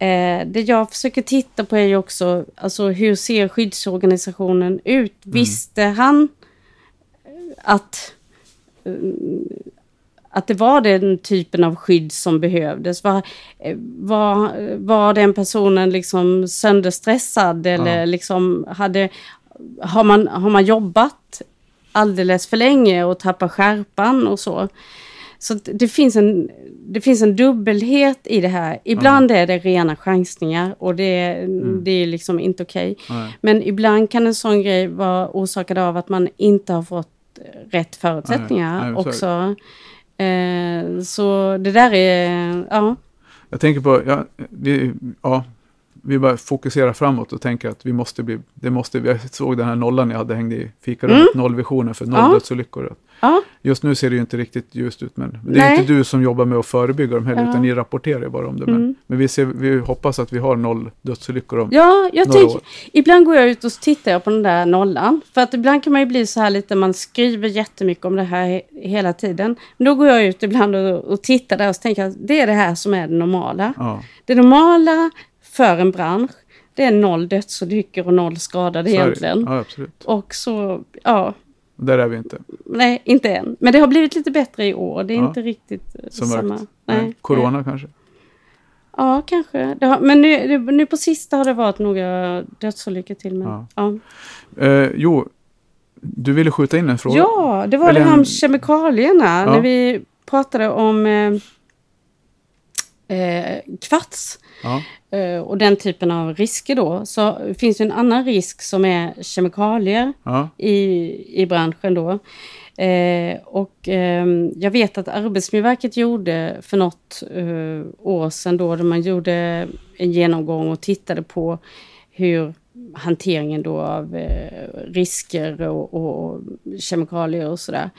Eh, det jag försöker titta på är ju också, alltså hur ser skyddsorganisationen ut? Visste han att, eh, att det var den typen av skydd som behövdes? Var, eh, var, var den personen liksom sönderstressad eller Ja. liksom hade, har man, har man jobbat alldeles för länge och tappar skärpan och så? Så det finns, en, det finns en dubbelhet i det här. Ibland är det rena chansningar och det, det är liksom inte okej. Nej. Men ibland kan en sån grej vara orsakad av att man inte har fått rätt förutsättningar Nej, nej, det. också. Eh, så det där är, ja. Jag tänker på, ja, vi, ja, vi bara fokuserar framåt och tänker att vi måste bli, det måste, jag såg den här nollan jag hade hängd i fikarummet, nollvisionen för noll Mm. Ja. Ja. Just nu ser det ju inte riktigt ljust ut, men det är Nej. inte du som jobbar med att förebygga dem heller, Ja. Mm. utan ni rapporterar ju bara om det. Men, men vi, ser, vi hoppas att vi har noll dödsolyckor om Ja, jag några år. ibland går jag ut och tittar på den där nollan. För att ibland kan man ju bli så här lite, man skriver jättemycket om det här he- hela tiden. Men då går jag ut ibland och, och tittar där och så tänker att det är det här som är det normala. Ja, Det normala för en bransch, det är noll dödsolyckor och noll skadade egentligen. Ja. Och så, ja, Där är vi inte. nej, inte än. Men det har blivit lite bättre i år. Det är Ja. inte riktigt samma. mörkt. Nej. Corona kanske. Ja, kanske. Har, men nu, nu, på sista har det varit några dödsolyckor till. Men, Ja. ja. Eh, jo, du ville skjuta in en fråga. Ja, det var Eller det här en- med kemikalierna. När vi pratade om eh, eh, kvarts Ja, eh, och den typen av risker då. Så finns det en annan risk som är kemikalier ja, i, i branschen då. Eh, och eh, jag vet att Arbetsmiljöverket gjorde för något eh, år sedan då, där man gjorde en genomgång och tittade på hur hanteringen då av eh, risker och, och kemikalier och sådär.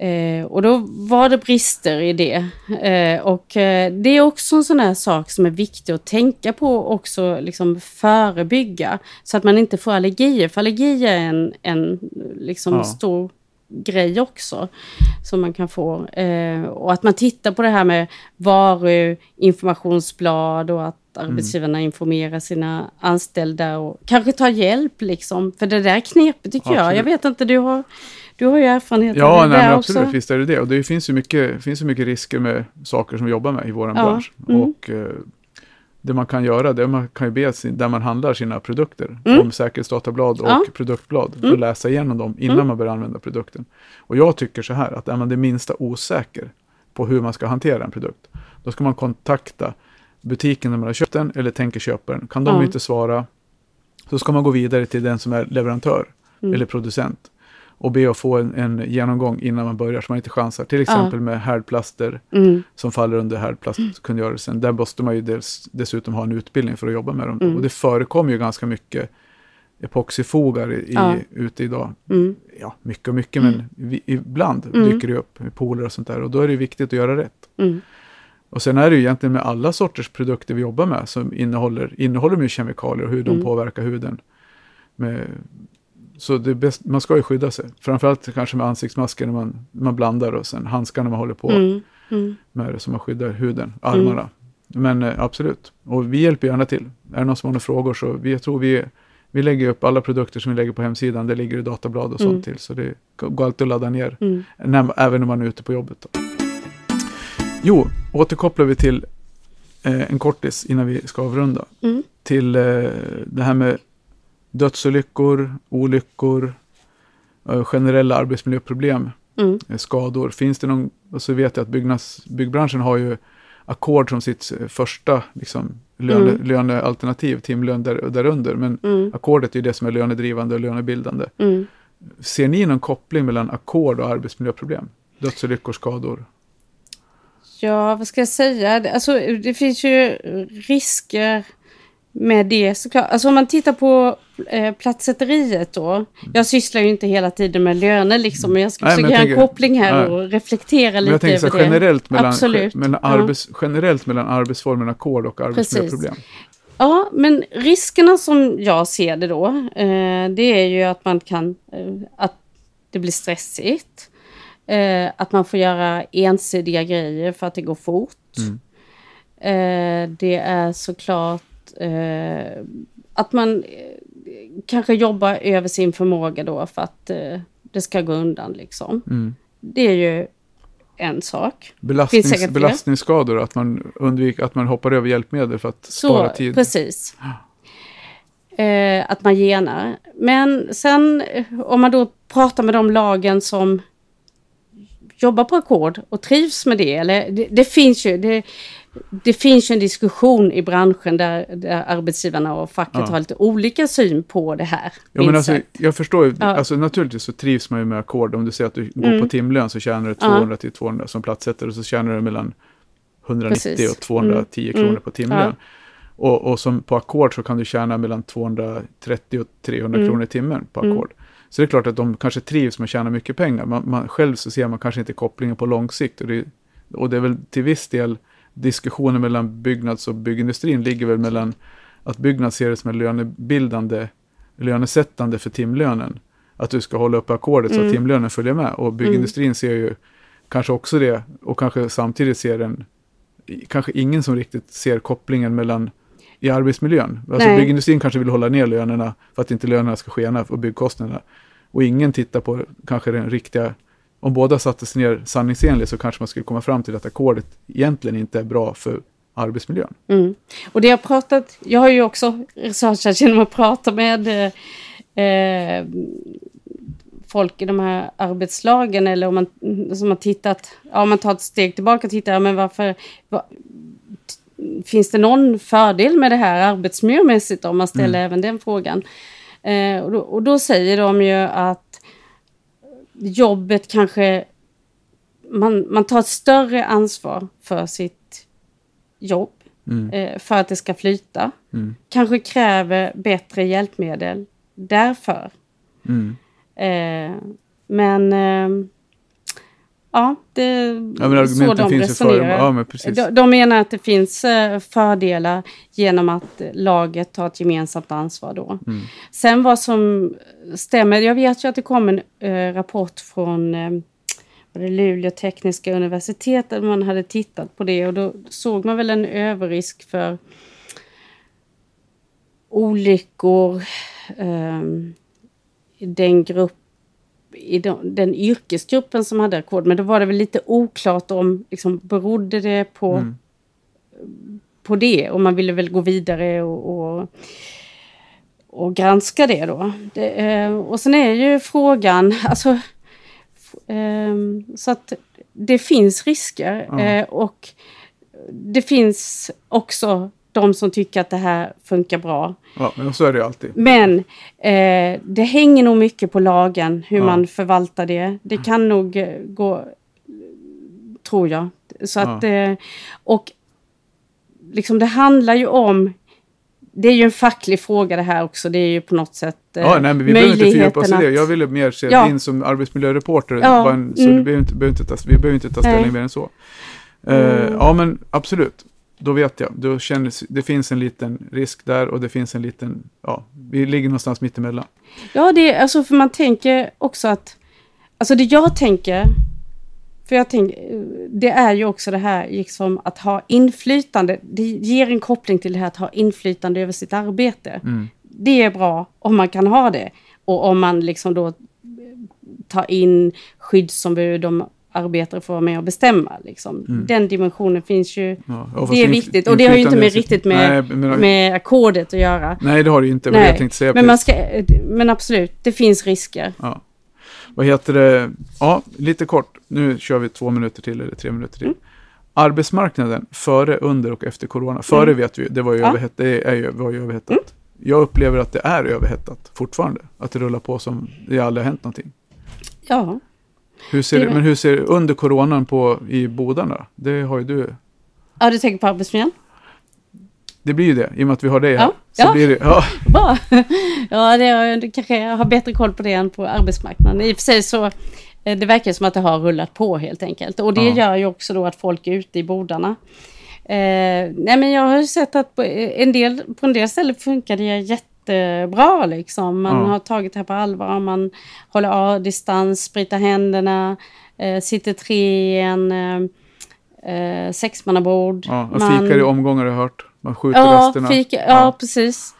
Eh, och då var det brister i det. Eh, och eh, det är också en sån här sak som är viktig att tänka på och också liksom förebygga. Så att man inte får allergier. För allergier är en, en liksom Ja. stor grej också. Som man kan få. Eh, och att man tittar på det här med varuinformationsblad och att arbetsgivarna informerar sina anställda och kanske tar hjälp liksom. För det där är knepigt tycker jag. Absolut. Jag vet inte, du har, du har ju erfarenhet ja av det nej, där också. absolut, visst är det det. Och det finns ju mycket, finns ju mycket risker med saker som vi jobbar med i vår Ja, bransch. mm. Och eh, det man kan göra, det man kan ju be sin, där man handlar sina produkter, Mm. om säkerhetsdatablad och Ja. produktblad, och läsa igenom dem innan Mm. man börjar använda produkten. Och jag tycker så här, att är man det minsta osäker på hur man ska hantera en produkt, då ska man kontakta butiken när man har köpt den eller tänker köpa den. Kan de Ja. inte svara, så ska man gå vidare till den som är leverantör Mm. eller producent och be att få en, en genomgång innan man börjar så man inte chansar. Till exempel med härdplaster Mm. som faller under härdplastkungörelsen. Där måste man ju dels, dessutom ha en utbildning för att jobba med dem. Mm. Och det förekommer ju ganska mycket epoxifogar i, Ja. ute idag. Mm. Ja, mycket och mycket, men vi, ibland Mm. dyker det upp i pooler och sånt där. Och då är det viktigt att göra rätt. Mm. Och sen är det ju egentligen med alla sorters produkter vi jobbar med som innehåller, innehåller med kemikalier och hur de Mm. påverkar huden. Med, så bäst, man ska ju skydda sig. Framförallt kanske med ansiktsmasker när man, man blandar och sen handskar när man håller på Mm. Mm. med det så man skyddar huden, armarna. Men eh, absolut, och vi hjälper gärna till. Är det någon som har några frågor så vi, jag tror vi, vi lägger upp alla produkter som vi lägger på hemsidan, det ligger i datablad och Mm. sånt till. Så det går alltid att ladda ner, Mm. när, även när man är ute på jobbet. Då. Jo, återkopplar vi till eh, en kortis innan vi ska avrunda. Mm. Till eh, det här med dödsolyckor, olyckor, generella arbetsmiljöproblem Mm. eh, skador. Finns det någon, och så vet jag att byggnads, byggbranschen har ju ackord som sitt eh, första liksom, löne, Mm. lönealternativ, timlön där, därunder. Men Mm. ackordet är ju det som är lönedrivande och lönebildande. Mm. Ser ni någon koppling mellan ackord och arbetsmiljöproblem? Dödsolyckor, skador? Ja, vad ska jag säga? Alltså, det finns ju risker med det såklart. Alltså om man tittar på eh, platsäteriet då. Jag sysslar ju inte hela tiden med löner liksom, men jag ska försöka göra en koppling här nej. och reflektera Men lite jag tänker så över här, det. generellt mellan, Absolut. mellan, Ja. arbets, generellt mellan arbetsformen ackord och arbetsmiljöproblem. Ja, men riskerna som jag ser det då, eh, det är ju att man kan, eh, att det blir stressigt. Eh, att man får göra ensidiga grejer för att det går fort. Mm. Eh, det är såklart eh, att man eh, kanske jobbar över sin förmåga då för att eh, det ska gå undan liksom. Mm. Det är ju en sak. Belastnings, belastningsskador, att man undviker att man hoppar över hjälpmedel för att spara Så, tid. precis. Eh, att man genar. Men sen eh, om man då pratar med de lagen som jobbar på ackord och trivs med det. Eller, det, det finns ju det, det finns ju en diskussion i branschen där, där arbetsgivarna och facket Ja. har lite olika syn på det här. Ja, men alltså, jag förstår ju, Ja. alltså, naturligtvis så trivs man ju med ackord. Om du säger att du går Mm. på timlön så tjänar du 200 till 200 som platssättare och så tjänar du mellan 190 Precis. och 210 Mm. kronor Mm. på timlön. Och, och som på ackord så kan du tjäna mellan 230 och 300 Mm. kronor i timmen på Mm. ackord. Så det är klart att de kanske trivs med att tjäna mycket pengar. Man, man, själv så ser man kanske inte kopplingen på lång sikt. Och det, och det är väl till viss del diskussionen mellan byggnads och byggindustrin ligger väl mellan att Byggnads ser det som en lönebildande, lönesättande för timlönen. Att du ska hålla uppe ackordet så Mm. att timlönen följer med. Och byggindustrin ser ju kanske också det och kanske samtidigt ser en, kanske ingen som riktigt ser kopplingen mellan i arbetsmiljön. Alltså Nej. byggindustrin kanske vill hålla ner lönerna för att inte lönerna ska skena och byggkostnaderna. Och ingen tittar på kanske den riktiga, om båda satte sig ner sanningsenligt så kanske man skulle komma fram till att ackordet egentligen inte är bra för arbetsmiljön. Mm. Och det jag har pratat, jag har ju också researchat genom att prata med eh, eh, folk i de här arbetslagen eller om man, som har tittat, ja, om man tar ett steg tillbaka och tittar, ja, men varför, va, finns det någon fördel med det här arbetsmiljömässigt om man ställer även den frågan? Eh, och, då, och då säger de ju att jobbet kanske, man, man tar ett större ansvar för sitt jobb Mm. eh, för att det ska flyta. Mm. Kanske kräver bättre hjälpmedel därför. Mm. Eh, men eh, ja, det Ja, men så de finns ju för, resonerar. ja men precis. De, de menar att det finns eh, fördelar genom att laget tar ett gemensamt ansvar då. Mm. Sen vad som stämmer, jag vet ju att det kom en eh, rapport från var det Luleå tekniska universitet där man hade tittat på det och då såg man väl en överrisk för olyckor eh, i den grupp i de, den yrkesgruppen som hade ackord. Men då var det väl lite oklart om, liksom, berodde det på, Mm. på det? Och man ville väl gå vidare och, och, och granska det då. Det, eh, och sen är ju frågan, alltså, ehm, så att det finns risker Ja. eh, och det finns också de som tycker att det här funkar bra. Ja, men så är det ju alltid. Men eh, det hänger nog mycket på lagen, hur Ja. man förvaltar det. Det kan nog eh, gå, tror jag. Så att, eh, och liksom det handlar ju om, det är ju en facklig fråga det här också, det är ju på något sätt eh, Ja, nej, men vi behöver inte fördjupa oss i det. Jag ville mer se Ja. din som arbetsmiljöreporter. Ja, en, så mm. behöver inte, behöver inte ta, vi behöver inte ta ställning Nej. mer än så. Eh, Mm. Ja, men absolut. Då vet jag. Då känns, det finns en liten risk där och det finns en liten, ja, vi ligger någonstans mittemellan. Ja, det är alltså för man tänker också att, alltså det jag tänker, för jag tänker, det är ju också det här liksom att ha inflytande, det ger en koppling till det här att ha inflytande över sitt arbete. Mm. Det är bra om man kan ha det. Och om man liksom då tar in skyddsombud, de arbetare får vara med och bestämma. Liksom. Mm. Den dimensionen finns ju, Ja, det är viktigt. Och det har ju inte med, riktigt med, Nej, men, med ackordet att göra. nej, det har det ju inte. Jag tänkte säga. men, man ska, men absolut, det finns risker. Ja. Vad heter det? Ja, lite kort. Nu kör vi två minuter till eller tre minuter till. Mm. Arbetsmarknaden före, under och efter corona. Före Mm. vet vi, det var ju, Ja. överhet, det är ju, var ju överhettat. Mm. Jag upplever att det är överhettat fortfarande. Att det rullar på som det aldrig har hänt någonting. Ja. Hur ser, Det men hur ser under coronan på i Bodarna? Det har ju du. ja, du tänker på arbetsmiljön? Det blir ju det, i och med att vi har dig här. Ja. Så Ja. Blir det, ja, Bra! Ja, det, är- du kanske har bättre koll på det än på arbetsmarknaden. I och för sig så eh, det verkar som att det har rullat på helt enkelt. Och det Ja. gör ju också då att folk är ute i bodarna. Eh, nej men jag har ju sett att på en del, på en del ställen funkar det jättebra liksom. Man Ja. har tagit det här på allvar. Man håller av distans, spritar händerna, eh, sitter tre i en eh, eh, sexmannabord. ja, och Man- fikar i omgångar har jag hört. Man skjuter Ja, rasterna. fika, ja, precis.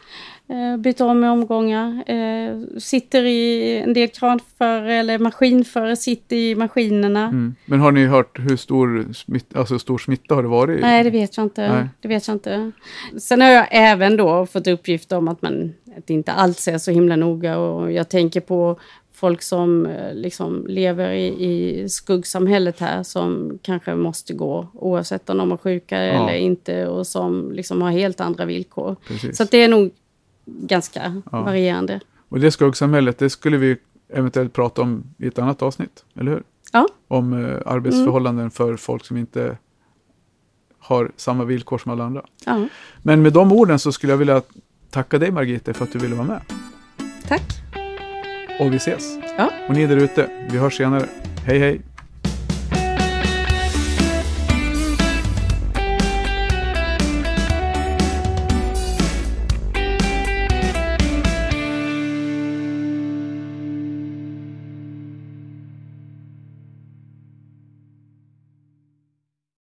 Eh, byter om i omgångar. Eh, sitter i en del kranförare eller maskinförare sitter i maskinerna. Mm. Men har ni hört hur stor, smitt, alltså stor smitta har det varit? Nej, det vet jag inte. Nej. Det vet jag inte. Sen har jag även då fått uppgift om att man att det inte alls är så himla noga och jag tänker på folk som eh, liksom lever i, i skuggsamhället här som kanske måste gå oavsett om de är sjuka Ja. eller inte och som liksom har helt andra villkor. Precis. Så det är nog ganska Ja. varierande. Och det skuggsamhället, det skulle vi eventuellt prata om i ett annat avsnitt, eller hur? Ja. Om eh, arbetsförhållanden för folk som inte har samma villkor som alla andra. Ja, Men med de orden så skulle jag vilja tacka dig Margit för att du ville vara med. tack. Och vi ses. Ja. Och ni där ute, vi hörs senare. Hej hej!